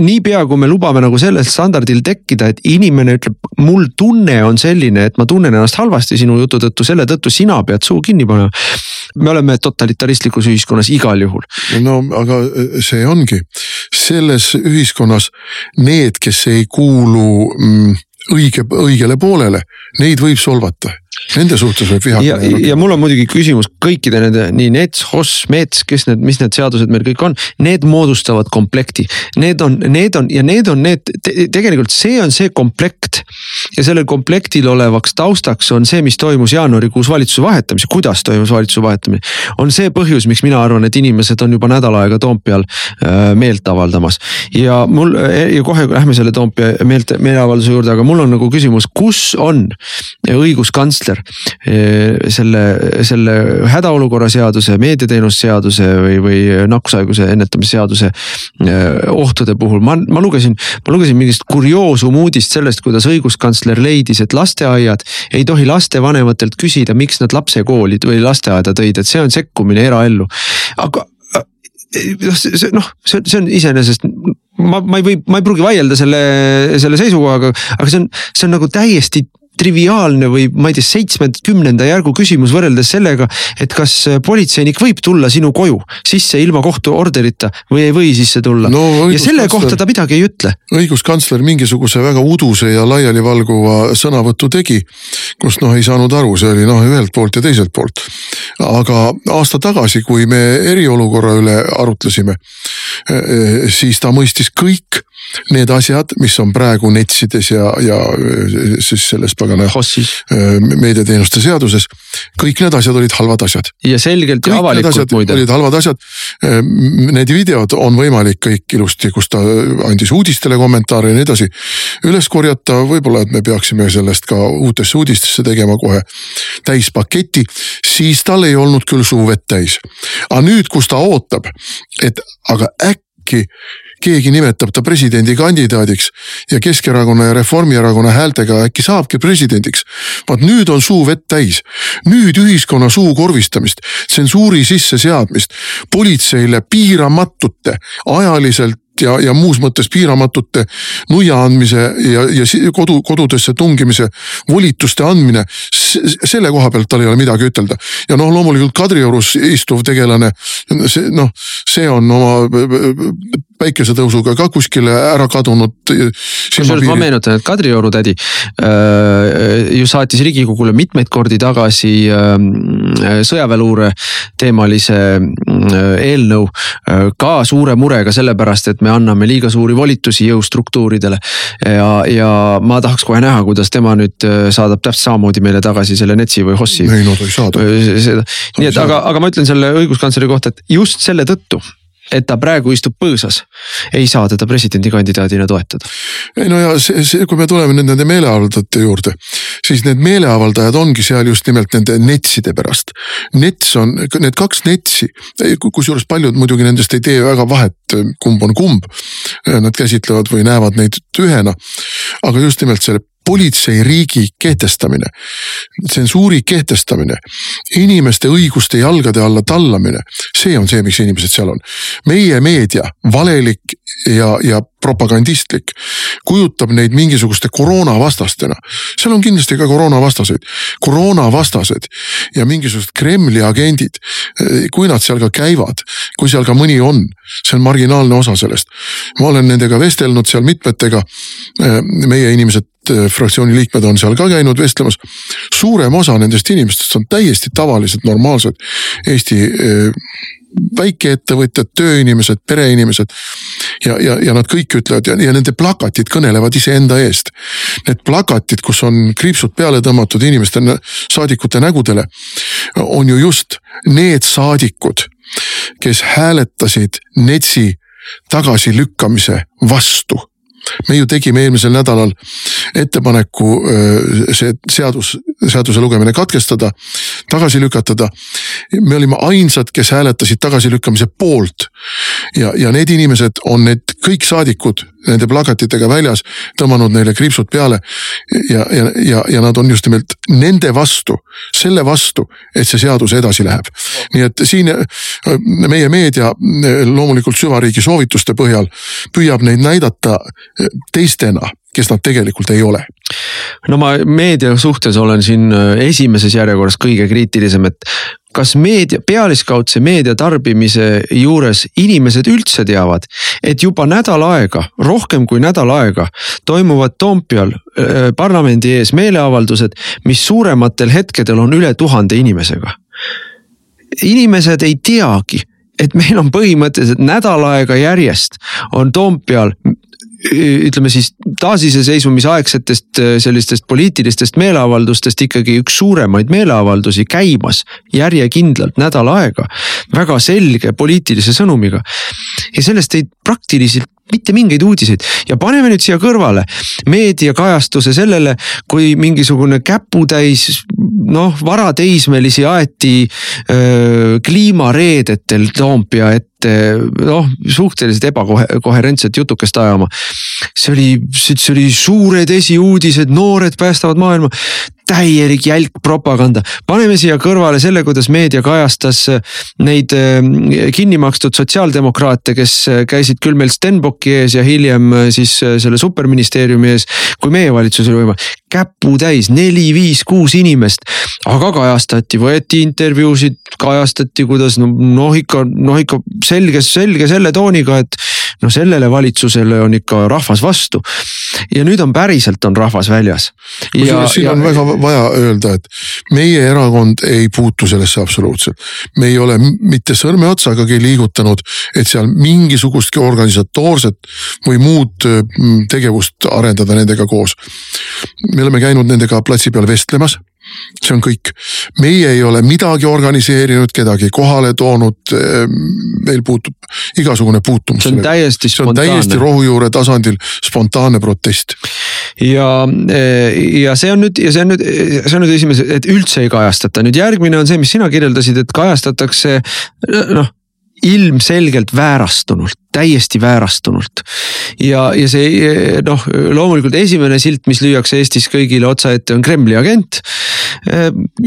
niipea kui me lubame nagu sellel standardil tekkida, et inimene ütleb, mul tunne on selline, et ma tunnen ennast halvasti sinu jutu tõttu, selle tõttu sina pead suu kinni panema. me oleme totalitaristlikus ühiskonnas igal juhul. no aga äh, see ongi, selles ühiskonnas need, kes ei kuulu mm, õige, õigele poolele, neid võib solvata Nende suhtes võib vihakõne ja, ja mul on muidugi küsimus kõikide nende nii NETS, HOS, METS, kes need, mis need seadused meil kõik on, need moodustavad komplekti. Need on, need on ja need on need te,, tegelikult see on see komplekt. ja sellel komplektil olevaks taustaks on see, mis toimus jaanuarikuus valitsuse vahetamise, kuidas toimus valitsuse vahetamine. on see põhjus, miks mina arvan, et inimesed on juba nädal aega Toompeal äh, meelt avaldamas. ja mul ja kohe lähme selle Toompea meelt, meeleavalduse juurde, aga mul on nagu küsimus, kus on õiguskantsler minister eh, selle, selle hädaolukorra seaduse, meediateenuste seaduse või, või nakkushaiguse ennetamise seaduse eh, ohtude puhul, ma, ma lugesin, ma lugesin mingist kurioosum uudist sellest, kuidas õiguskantsler leidis, et lasteaiad ei tohi lastevanematelt küsida, miks nad lapse kooli või lasteaeda tõid, et see on sekkumine eraellu. aga eh, noh, see noh, see, see on iseenesest ma, ma ei või, ma ei pruugi vaielda selle, selle seisukohaga, aga see on, see on nagu täiesti triviaalne või ma ei tea, seitsmekümnenda järgu küsimus võrreldes sellega, et kas politseinik võib tulla sinu koju sisse ilma kohtuorderita või ei või sisse tulla no,. ja selle kohta ta midagi ei ütle. õiguskantsler mingisuguse väga uduse ja laialivalguva sõnavõtu tegi, kus noh, ei saanud aru, see oli noh, ühelt poolt ja teiselt poolt. aga aasta tagasi, kui me eriolukorra üle arutlesime, eh, eh, siis ta mõistis kõik need asjad, mis on praegu NETS-ides ja, ja siis selles pagana äh, meediateenuste seaduses. kõik need asjad olid halvad asjad. ja selgelt kõik ja avalikult muide. olid halvad asjad. Äh, need videod on võimalik kõik ilusti, kus ta andis uudistele kommentaare ja nii edasi. üles korjata, võib-olla, et me peaksime sellest ka uutesse uudistesse tegema kohe täispaketi, siis tal ei olnud küll suu vett täis. aga nüüd, kus ta ootab, et aga äkki keegi nimetab ta presidendikandidaadiks ja Keskerakonna ja Reformierakonna häältega äkki saabki presidendiks. vaat nüüd on suu vett täis, nüüd ühiskonna suukorvistamist, tsensuuri sisseseadmist, politseile piiramatute ajaliselt ja, ja muus mõttes piiramatute nuia andmise ja, ja kodu, kodudesse tungimise volituste andmine. selle koha pealt tal ei ole midagi ütelda ja noh, loomulikult Kadriorus istuv tegelane, see noh, see on oma päikesetõusuga ka kuskile ära kadunud. kusjuures ma meenutan, et Kadrioru tädi äh, ju saatis riigikogule mitmeid kordi tagasi äh, sõjaväeluure teemalise äh, eelnõu äh, ka suure murega sellepärast, et me anname liiga suuri volitusi jõustruktuuridele. ja, ja ma tahaks kohe näha, kuidas tema nüüd äh, saadab täpselt samamoodi meile tagasi selle NETS-i või HOS-i. ei no ta ei saada. nii et aga, aga ma ütlen selle õiguskantsleri kohta, et just selle tõttu et ta praegu istub põõsas, ei saa teda presidendikandidaadina toetada. ei no ja see, see, kui me tuleme nüüd nende meeleavaldajate juurde, siis need meeleavaldajad ongi seal just nimelt nende netside pärast. Nets on, need kaks netsi, kusjuures paljud muidugi nendest ei tee väga vahet, kumb on kumb. Nad käsitlevad või näevad neid ühena. aga just nimelt selle politseiriigi kehtestamine, tsensuuri kehtestamine, inimeste õiguste jalgade alla tallamine, see on see, miks inimesed seal on. meie meedia, valelik ja, ja propagandistlik, kujutab neid mingisuguste koroonavastastena. seal on kindlasti ka koroonavastaseid, koroonavastased ja mingisugused Kremli agendid. kui nad seal ka käivad, kui seal ka mõni on, see on marginaalne osa sellest. ma olen nendega vestelnud seal mitmetega. meie inimesed fraktsiooni liikmed on seal ka käinud vestlemas. suurem osa nendest inimestest on täiesti tavalised, normaalsed Eesti väikeettevõtjad, tööinimesed, pereinimesed. ja, ja, ja nad kõik ütlevad ja, ja nende plakatid kõnelevad iseenda eest. Need plakatid, kus on kriipsud peale tõmmatud inimeste, saadikute nägudele, on ju just need saadikud, kes hääletasid NETS-i tagasilükkamise vastu me ju tegime eelmisel nädalal ettepaneku see seadus, seaduse lugemine katkestada, tagasi lükatada. me olime ainsad, kes hääletasid tagasilükkamise poolt. ja, ja need inimesed on need kõik saadikud nende plakatitega väljas, tõmmanud neile kriipsud peale. ja, ja, ja, ja nad on just nimelt nende vastu, selle vastu, et see seadus edasi läheb. nii et siin meie meedia loomulikult süvariigi soovituste põhjal püüab neid näidata teistena, kes nad tegelikult ei ole no ma meedia suhtes olen siin äh, esimeses järjekorras kõige kriitilisem, et kas meedia, pealiskaudse meedia tarbimise juures inimesed üldse teavad, et juba nädal aega, rohkem kui nädal aega toimuvad Toompeal äh, parlamendi ees meeleavaldused, mis suurematel hetkedel on üle tuhande inimesega. inimesed ei teagi et meil on põhimõtteliselt nädal aega järjest on Toompeal ütleme siis taasiseseisvumisaegsetest äh, sellistest poliitilistest meeleavaldustest ikkagi üks suuremaid meeleavaldusi käimas järjekindlalt nädal aega. väga selge poliitilise sõnumiga ja sellest ei praktiliselt mitte mingeid uudiseid ja paneme nüüd siia kõrvale meediakajastuse sellele, kui mingisugune käputäis noh, varateismelisi aeti öö, kliimareedetel Toompea ette noh, suhteliselt ebakoherentset jutukest ajama. see oli, see oli suured esiuudised, noored päästavad maailma täielik jälk propaganda. paneme siia kõrvale selle, kuidas meedia kajastas neid kinni makstud sotsiaaldemokraate, kes käisid küll meil Stenbocki ees ja hiljem siis selle superministeeriumi ees, kui meie valitsus oli võimul käputäis, neli, viis, kuus inimest. aga kajastati, võeti intervjuusid, kajastati, kuidas noh ikka, noh ikka selge, selge selle tooniga, et noh, sellele valitsusele on ikka rahvas vastu. ja nüüd on päriselt on rahvas väljas. kusjuures siin ja, on väga vaja öelda, et meie erakond ei puutu sellesse absoluutselt. me ei ole mitte sõrmeotsagagi liigutanud, et seal mingisugustki organisatoorset või muud tegevust arendada nendega koos. me oleme käinud nendega platsi peal vestlemas see on kõik, meie ei ole midagi organiseerinud, kedagi kohale toonud. Ehm, meil puutub igasugune puutumus. see on täiesti spontaanne. täiesti rohujuure tasandil spontaanne protest. ja, eh, ja see on nüüd ja see on nüüd, see on nüüd esimese, et üldse ei kajastata, nüüd järgmine on see, mis sina kirjeldasid, et kajastatakse noh ilmselgelt väärastunult, täiesti väärastunult. ja, ja see noh, loomulikult esimene silt, mis lüüakse Eestis kõigile otsaette, on Kremli agent.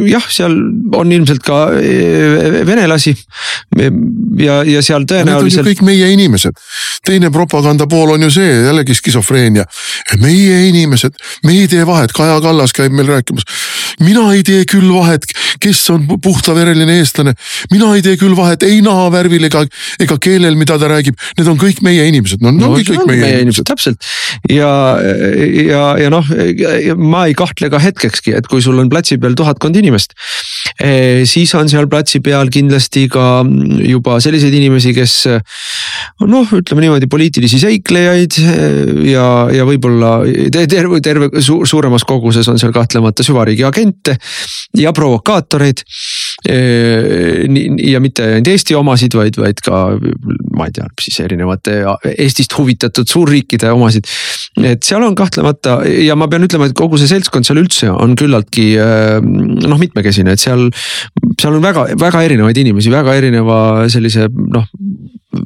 Jah, seal on ilmselt ka eh, venelasi ja, ja seal tõenäoliselt. kõik meie inimesed, teine propaganda pool on ju see jällegi skisofreenia. meie inimesed, me ei tee vahet, Kaja Kallas käib meil rääkimas. mina ei tee küll vahet, kes on puhtavereline eestlane, mina ei tee küll vahet ei nahavärvil ega, ega keelel, mida ta räägib, need on kõik meie inimesed, no, no kõik, kõik meie, meie inimesed. täpselt ja, ja, ja noh, ma ei kahtle ka hetkekski, et kui sul on platsi peal tuhatkond inimest. Eh, siis on seal platsi peal kindlasti ka juba selliseid inimesi, kes noh, ütleme niimoodi poliitilisi seiklejaid eh, ja, ja võib-olla terve, terve su, suuremas koguses on seal kahtlemata süvariigi agente ja provokaatoreid. Eh, ja mitte ainult Eesti omasid, vaid, vaid ka ma ei tea, siis erinevate Eestist huvitatud suurriikide omasid. et seal on kahtlemata ja ma pean ütlema, et kogu see seltskond seal üldse on küllaltki eh, noh, mitmekesine, et seal, seal on väga, väga erinevaid inimesi, väga erineva sellise noh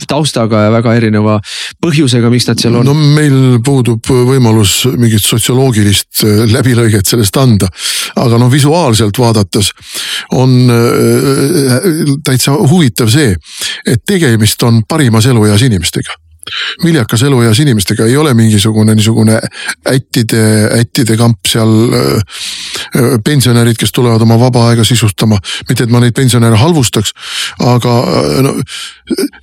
taustaga ja väga erineva põhjusega, miks nad seal on. no meil puudub võimalus mingit sotsioloogilist äh, läbilõiget sellest anda. aga noh, visuaalselt vaadates on äh, täitsa huvitav see, et tegemist on parimas elueas inimestega viljakas elueas inimestega, ei ole mingisugune niisugune ättide, ättide kamp seal. Pensionärid, kes tulevad oma vaba aega sisustama, mitte et ma neid pensionäre halvustaks, aga no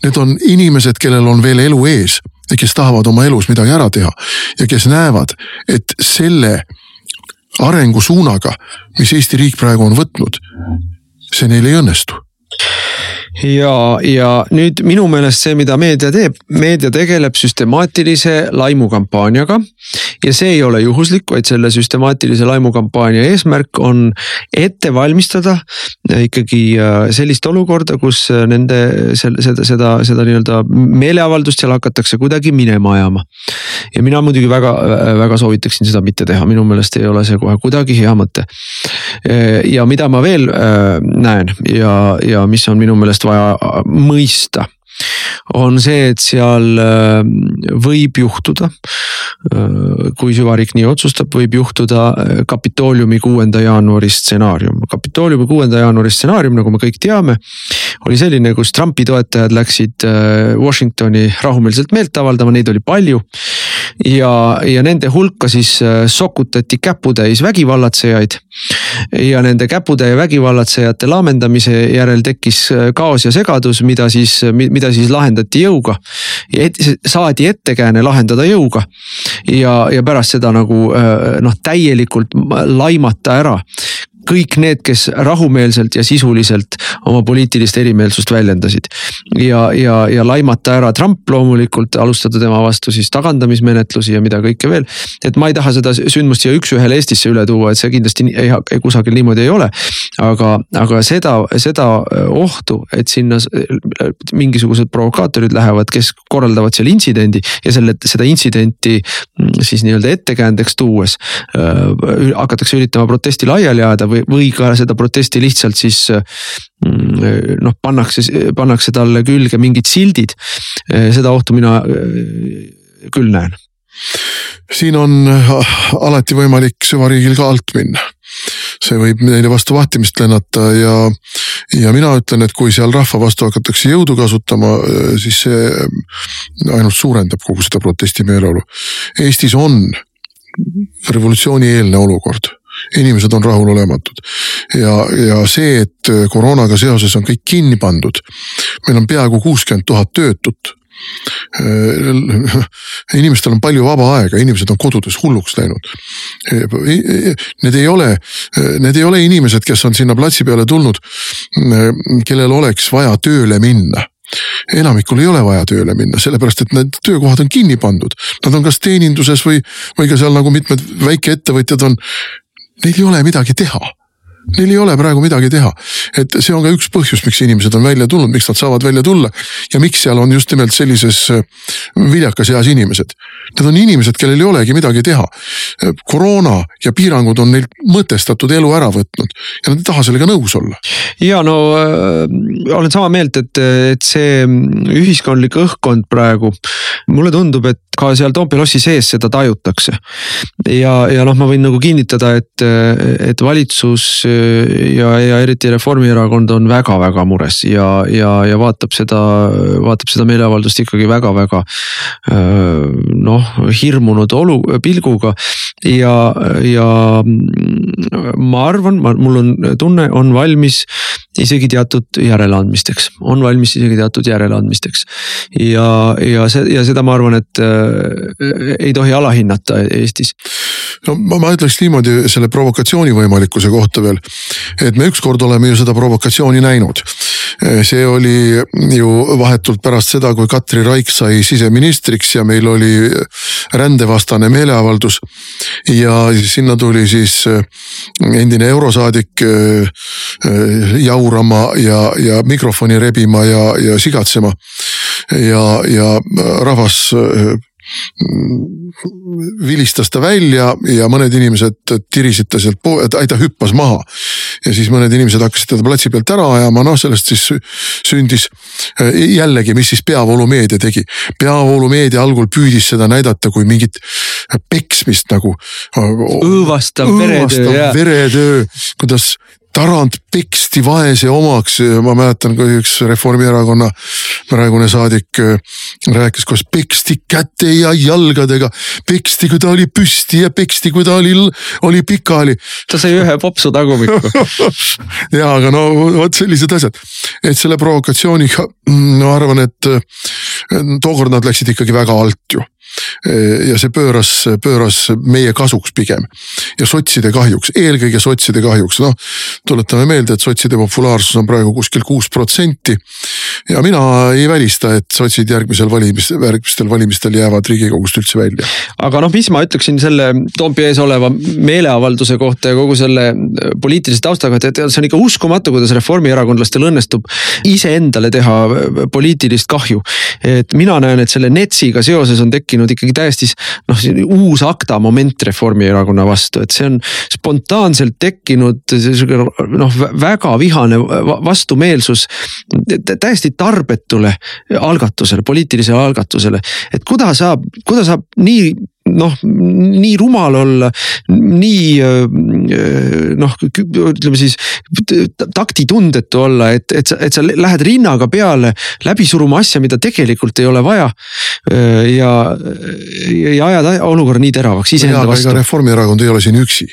need on inimesed, kellel on veel elu ees ja kes tahavad oma elus midagi ära teha ja kes näevad, et selle arengusuunaga, mis Eesti riik praegu on võtnud, see neil ei õnnestu ja, ja nüüd minu meelest see, mida meedia teeb, meedia tegeleb süstemaatilise laimukampaaniaga. ja see ei ole juhuslik, vaid selle süstemaatilise laimukampaania eesmärk on ette valmistada ikkagi äh, sellist olukorda, kus nende selle, seda, seda, seda nii-öelda meeleavaldust seal hakatakse kuidagi minema ajama. ja mina muidugi väga, väga soovitaksin seda mitte teha, minu meelest ei ole see kohe kuidagi hea mõte. ja mida ma veel äh, näen ja, ja mis on minu meelest vaja mõista on see, et seal äh, võib juhtuda, äh, kui süvariik nii otsustab, võib juhtuda äh, Kapitooliumi kuuenda jaanuari stsenaarium. Kapitooliumi kuuenda jaanuari stsenaarium, nagu me kõik teame, oli selline, kus Trumpi toetajad läksid Washingtoni rahumeelselt meelt avaldama, neid oli palju ja, ja nende hulka siis äh, sokutati käputäis vägivallatsejaid. Ja nende käputäie vägivallatsejate laamendamise järel tekkis äh, kaos ja segadus, mida siis, mida siis lahendati jõuga. Et, saadi ettekääne lahendada jõuga ja, ja pärast seda nagu noh, täielikult laimata ära kõik need, kes rahumeelselt ja sisuliselt oma poliitilist erimeelsust väljendasid. ja, ja, ja laimata ära Trump loomulikult, alustada tema vastu siis tagandamismenetlusi ja mida kõike veel. et ma ei taha seda sündmust siia üks-ühele Eestisse üle tuua, et see kindlasti ei, ei, kusagil niimoodi ei ole. aga, aga seda, seda ohtu, et sinna mingisugused provokaatorid lähevad, kes korraldavad seal intsidendi ja selle, seda intsidenti mm, siis nii-öelda ettekäändeks tuues äh, hakatakse üritama protesti laiali ajada või või, või ka seda protesti lihtsalt siis mm, noh, pannakse, pannakse talle külge mingid sildid. seda ohtu mina äh, küll näen. siin on äh, alati võimalik süvariigil ka alt minna see võib neile vastu vahtimist lennata ja, ja mina ütlen, et kui seal rahva vastu hakatakse jõudu kasutama, äh, siis see ainult suurendab kogu seda protestimeeleolu. Eestis on revolutsioonieelne olukord inimesed on rahulolematud. ja, ja see, et koroonaga seoses on kõik kinni pandud. meil on peaaegu kuuskümmend tuhat töötut inimestel on palju vaba aega, inimesed on kodudes hulluks läinud. Need ei ole, need ei ole inimesed, kes on sinna platsi peale tulnud, kellel oleks vaja tööle minna enamikul ei ole vaja tööle minna, sellepärast et need töökohad on kinni pandud. Nad on kas teeninduses või, või ka seal nagu mitmed väikeettevõtjad on neil ei ole midagi teha. Neil ei ole praegu midagi teha, et see on ka üks põhjus, miks inimesed on välja tulnud, miks nad saavad välja tulla ja miks seal on just nimelt sellises äh, viljakas eas inimesed. Need on inimesed, kellel ei olegi midagi teha. koroona ja piirangud on neilt mõtestatud elu ära võtnud ja nad ei taha sellega nõus olla. ja no äh, olen sama meelt, et, et see ühiskondlik õhkkond praegu, mulle tundub, et ka seal Toompea lossi sees seda tajutakse. ja, ja noh, ma võin nagu kinnitada, et, et valitsus ja, ja eriti Reformierakond on väga-väga mures ja, ja, ja vaatab seda, vaatab seda meeleavaldust ikkagi väga-väga noh, hirmunud olu, pilguga. ja, ja ma arvan, mul on tunne, on valmis isegi teatud järeleandmisteks, on valmis isegi teatud järeleandmisteks. ja, ja see ja seda ma arvan, et äh, ei tohi alahinnata Eestis. no ma, ma ütleks niimoodi selle provokatsiooni võimalikkuse kohta veel, et me ükskord oleme ju seda provokatsiooni näinud see oli ju vahetult pärast seda, kui Katri Raik sai siseministriks ja meil oli rändevastane meeleavaldus. ja sinna tuli siis endine eurosaadik jaurama ja, ja mikrofoni rebima ja, ja sigatsema. ja, ja rahvas vilistas ta välja ja mõned inimesed tirisid ta sealt, ta hüppas maha. ja siis mõned inimesed hakkasid teda platsi pealt ära ajama, noh sellest siis sündis jällegi, mis siis peavoolumeedia tegi. peavoolumeedia algul püüdis seda näidata kui mingit peksmist nagu. õõvastav veretöö. veretöö, kuidas Tarand peksti vaese omaks, ma mäletan, kui üks Reformierakonna praegune saadik äh, rääkis, kuidas peksti käte ja jalgadega. peksti, kui ta oli püsti ja peksti, kui ta oli, oli pikali. ta sai ühe popsu tagumikku ja, aga no vot sellised asjad, et selle provokatsiooniga ma arvan, et äh, tookord nad läksid ikkagi väga alt ju ja see pööras, pööras meie kasuks pigem ja sotside kahjuks, eelkõige sotside kahjuks, noh. tuletame meelde, et sotside populaarsus on praegu kuskil kuus protsenti. ja mina ei välista, et sotsid järgmisel valimis, järgmistel valimistel jäävad riigikogust üldse välja. aga noh, mis ma ütleksin selle Toompea ees oleva meeleavalduse kohta ja kogu selle äh, poliitilise tausta kohta, et see on ikka uskumatu, kuidas reformierakondlastel õnnestub iseendale teha äh, poliitilist kahju. et mina näen, et selle NETS-iga seoses on tekkinud tekkinud ikkagi täiesti noh, uus akta moment Reformierakonna vastu, et see on spontaanselt tekkinud noh, väga vihane vastumeelsus täiesti tarbetule algatusele, poliitilisele algatusele. et kuidas saab, kuidas saab nii noh, nii rumal olla, nii noh, ütleme siis taktitundetu olla, et, et sa, et sa lähed rinnaga peale läbi suruma asja, mida tegelikult ei ole vaja. ja, ja ajad olukorra nii teravaks iseenda vastu. Reformierakond ei ole siin üksi,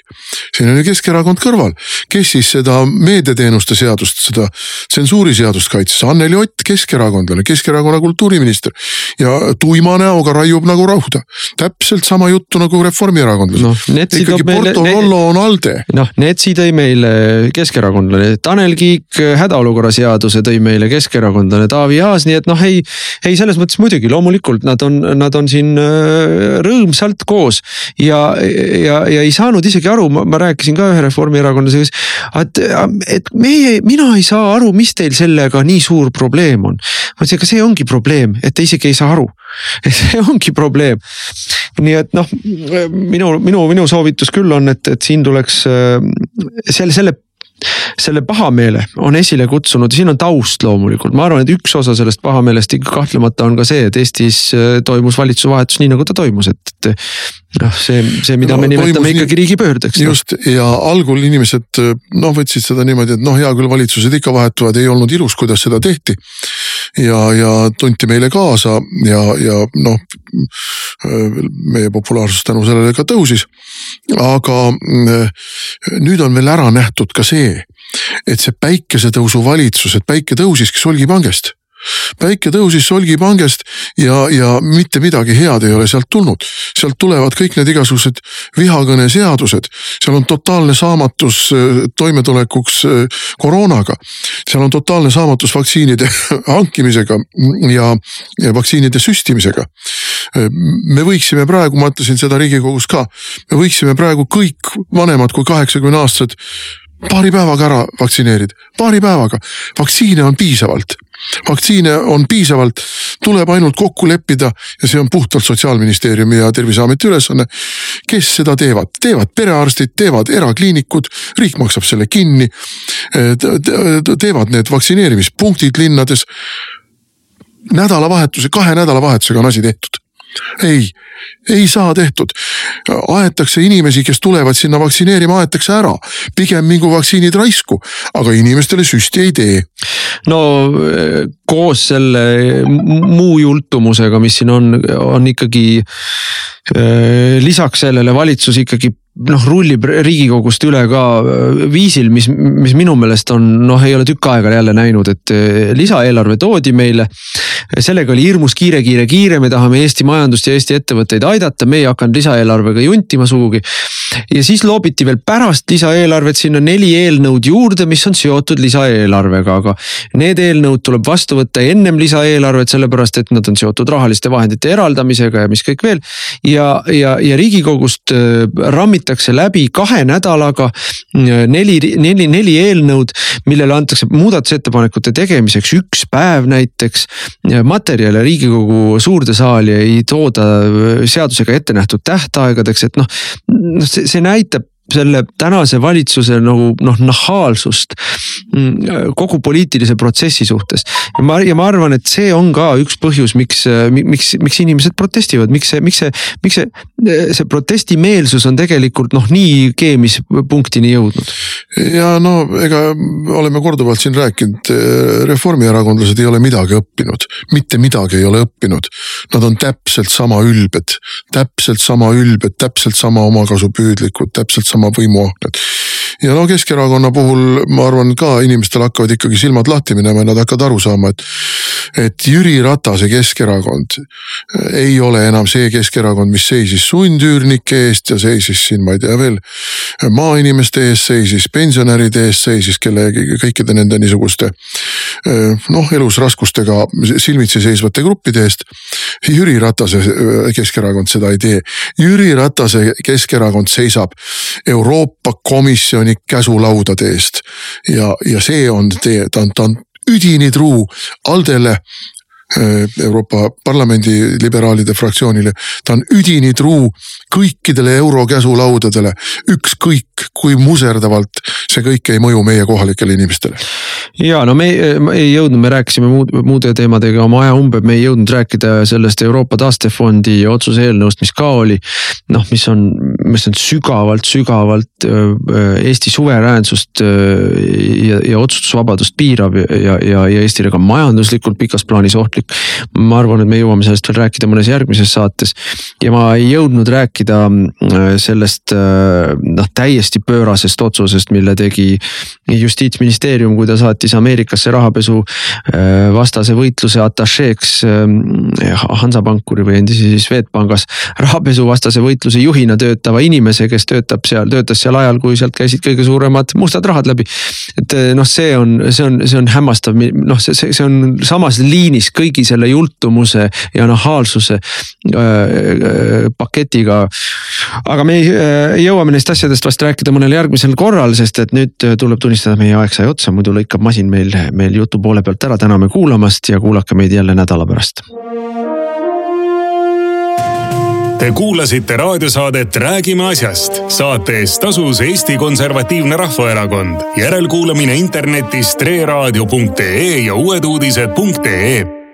siin on ju Keskerakond kõrval, kes siis seda meediateenuste seadust, seda tsensuuriseadust kaitses, Anneli Ott, keskerakondlane, Keskerakonna kultuuriminister ja tuima näoga raiub nagu rauda täpselt sama juttu nagu reformierakondlased no,. ikkagi Porto Rollo on ALDE. noh, NETS-i tõi meile keskerakondlane, Tanel Kiik hädaolukorra seaduse tõi meile keskerakondlane Taavi Aas, nii et noh, ei. ei, selles mõttes muidugi loomulikult nad on, nad on siin äh, rõõmsalt koos ja, ja, ja ei saanud isegi aru, ma rääkisin ka ühe reformierakondlasega, et, et meie, mina ei saa aru, mis teil sellega nii suur probleem on. ma ütlesin, aga see ongi probleem, et te isegi ei saa aru see ongi probleem nii et noh, minu, minu, minu soovitus küll on, et, et siin tuleks äh, selle, selle selle pahameele on esile kutsunud, siin on taust loomulikult, ma arvan, et üks osa sellest pahameelest ikka kahtlemata on ka see, et Eestis äh, toimus valitsuse vahetus nii nagu ta toimus, et, noh, see, see, mida no, me nimetame ikkagi riigipöördeks. Noh. just no. ja algul inimesed noh, võtsid seda niimoodi, et noh, hea küll, valitsused ikka vahetuvad, ei olnud ilus, kuidas seda tehti ja, ja tunti meile kaasa ja, ja noh, meie populaarsus tänu sellele ka tõusis. aga mm, nüüd on veel ära nähtud ka see, et see päikesetõusu valitsus, et päike tõusiski solgipangest päike tõusis solgipangest ja, ja mitte midagi head ei ole sealt tulnud. sealt tulevad kõik need igasugused vihakõneseadused, seal on totaalne saamatus äh, toimetulekuks äh, koroonaga. seal on totaalne saamatus vaktsiinide hankimisega ja, ja vaktsiinide süstimisega. Äh, me võiksime praegu, ma ütlesin seda riigikogus ka, me võiksime praegu kõik vanemad kui kaheksakümne aastased paari päevaga ära vaktsineerida, paari päevaga, vaktsiine on piisavalt vaktsiine on piisavalt, tuleb ainult kokku leppida ja see on puhtalt sotsiaalministeeriumi ja terviseameti ülesanne. kes seda teevad, teevad perearstid, teevad erakliinikud, riik maksab selle kinni. teevad need vaktsineerimispunktid linnades. nädalavahetuse, kahe nädalavahetusega on asi tehtud ei, ei saa tehtud. aetakse inimesi, kes tulevad sinna vaktsineerima, aetakse ära. pigem mingu vaktsiinid raisku, aga inimestele süsti ei tee. no koos selle muu jultumusega, mis siin on, on ikkagi äh, lisaks sellele valitsus ikkagi noh, rullib riigikogust üle ka äh, viisil, mis, mis minu meelest on noh, ei ole tükk aega jälle näinud, et äh, lisaeelarve toodi meile. sellega oli hirmus kiire, kiire, kiire, me tahame Eesti majandust ja Eesti ettevõtteid aidata, me ei hakanud lisaeelarvega juntima sugugi. Ja siis loobiti veel pärast lisaeelarvet sinna neli eelnõud juurde, mis on seotud lisaeelarvega, aga need eelnõud tuleb vastu võtta ennem lisaeelarvet, sellepärast et nad on seotud rahaliste vahendite eraldamisega ja mis kõik veel. ja, ja, ja riigikogust äh, rammiti räägitakse läbi kahe nädalaga neli, neli, neli eelnõud, millele antakse muudatusettepanekute tegemiseks üks päev näiteks. materjale riigikogu suurde saali ei tooda seadusega ette nähtud tähtaegadeks, et noh, noh see, see näitab selle tänase valitsuse nagu noh nahaalsust mm, kogu poliitilise protsessi suhtes. ja ma, ja ma arvan, et see on ka üks põhjus, miks, miks, miks inimesed protestivad, miks see, miks see, miks see, see protestimeelsus on tegelikult noh, nii keemispunktini jõudnud. ja no ega oleme korduvalt siin rääkinud, reformierakondlased ei ole midagi õppinud, mitte midagi ei ole õppinud. Nad on täpselt sama ülbed, täpselt sama ülbed, täpselt sama omakasupüüdlikud, täpselt sama võimuahned. ja no Keskerakonna puhul ma arvan ka inimestel hakkavad ikkagi silmad lahti minema ja nad hakkavad aru saama, et. Et Jüri Ratase Keskerakond ei ole enam see Keskerakond, mis seisis sundüürnike eest ja seisis siin, ma ei tea veel. maainimeste eest seisis, pensionäride eest seisis, kelle kõikide nende niisuguste noh, elus raskustega silmitsi seisvate gruppide eest. Jüri Ratase Keskerakond seda ei tee. Jüri Ratase Keskerakond seisab Euroopa Komisjoni käsulaudade eest. ja, ja see on tee, ta on, ta on üdini truu. Aldele Euroopa Parlamendi liberaalide fraktsioonile. ta on üdini truu kõikidele euro käsulaudadele, ükskõik kui muserdavalt see kõik ei mõju meie kohalikele inimestele. ja no me ei, ei jõudnud, me rääkisime muud, muude teemadega oma aja umbe, me ei jõudnud rääkida sellest Euroopa taastefondi otsuse eelnõust, mis ka oli. noh, mis on, mis on sügavalt, sügavalt Eesti suveräänsust ja, ja otsustusvabadust piirav ja, ja, ja Eestile ka majanduslikult pikas plaanis ohtlik. Ma arvan, et me jõuame sellest veel rääkida mõnes järgmises saates ja ma ei jõudnud rääkida sellest noh, täiesti pöörasest otsusest, mille tegi justiitsministeerium, kui ta saatis Ameerikasse rahapesu äh, vastase võitluse atašeeks äh, Hansapankuri või endise Swedbankis rahapesuvastase võitluse juhina töötava inimese, kes töötab seal, töötas seal ajal, kui sealt käisid kõige suuremad mustad rahad läbi. et äh, noh, see on, see on, see on hämmastav, noh, see, see, see on samas liinis kõigi selle jultumuse ja nahaalsuse paketiga. aga me jõuame neist asjadest vast rääkida mõnel järgmisel korral, sest et nüüd tuleb tunnistada, meie aeg sai otsa, muidu lõikab masin meil, meil jutu poole pealt ära. täname kuulamast ja kuulake meid jälle nädala pärast. Te kuulasite raadiosaadet Räägime asjast. saate eest tasus Eesti Konservatiivne Rahvaerakond. järelkuulamine internetis treeraadio.ee ja uueduudised.ee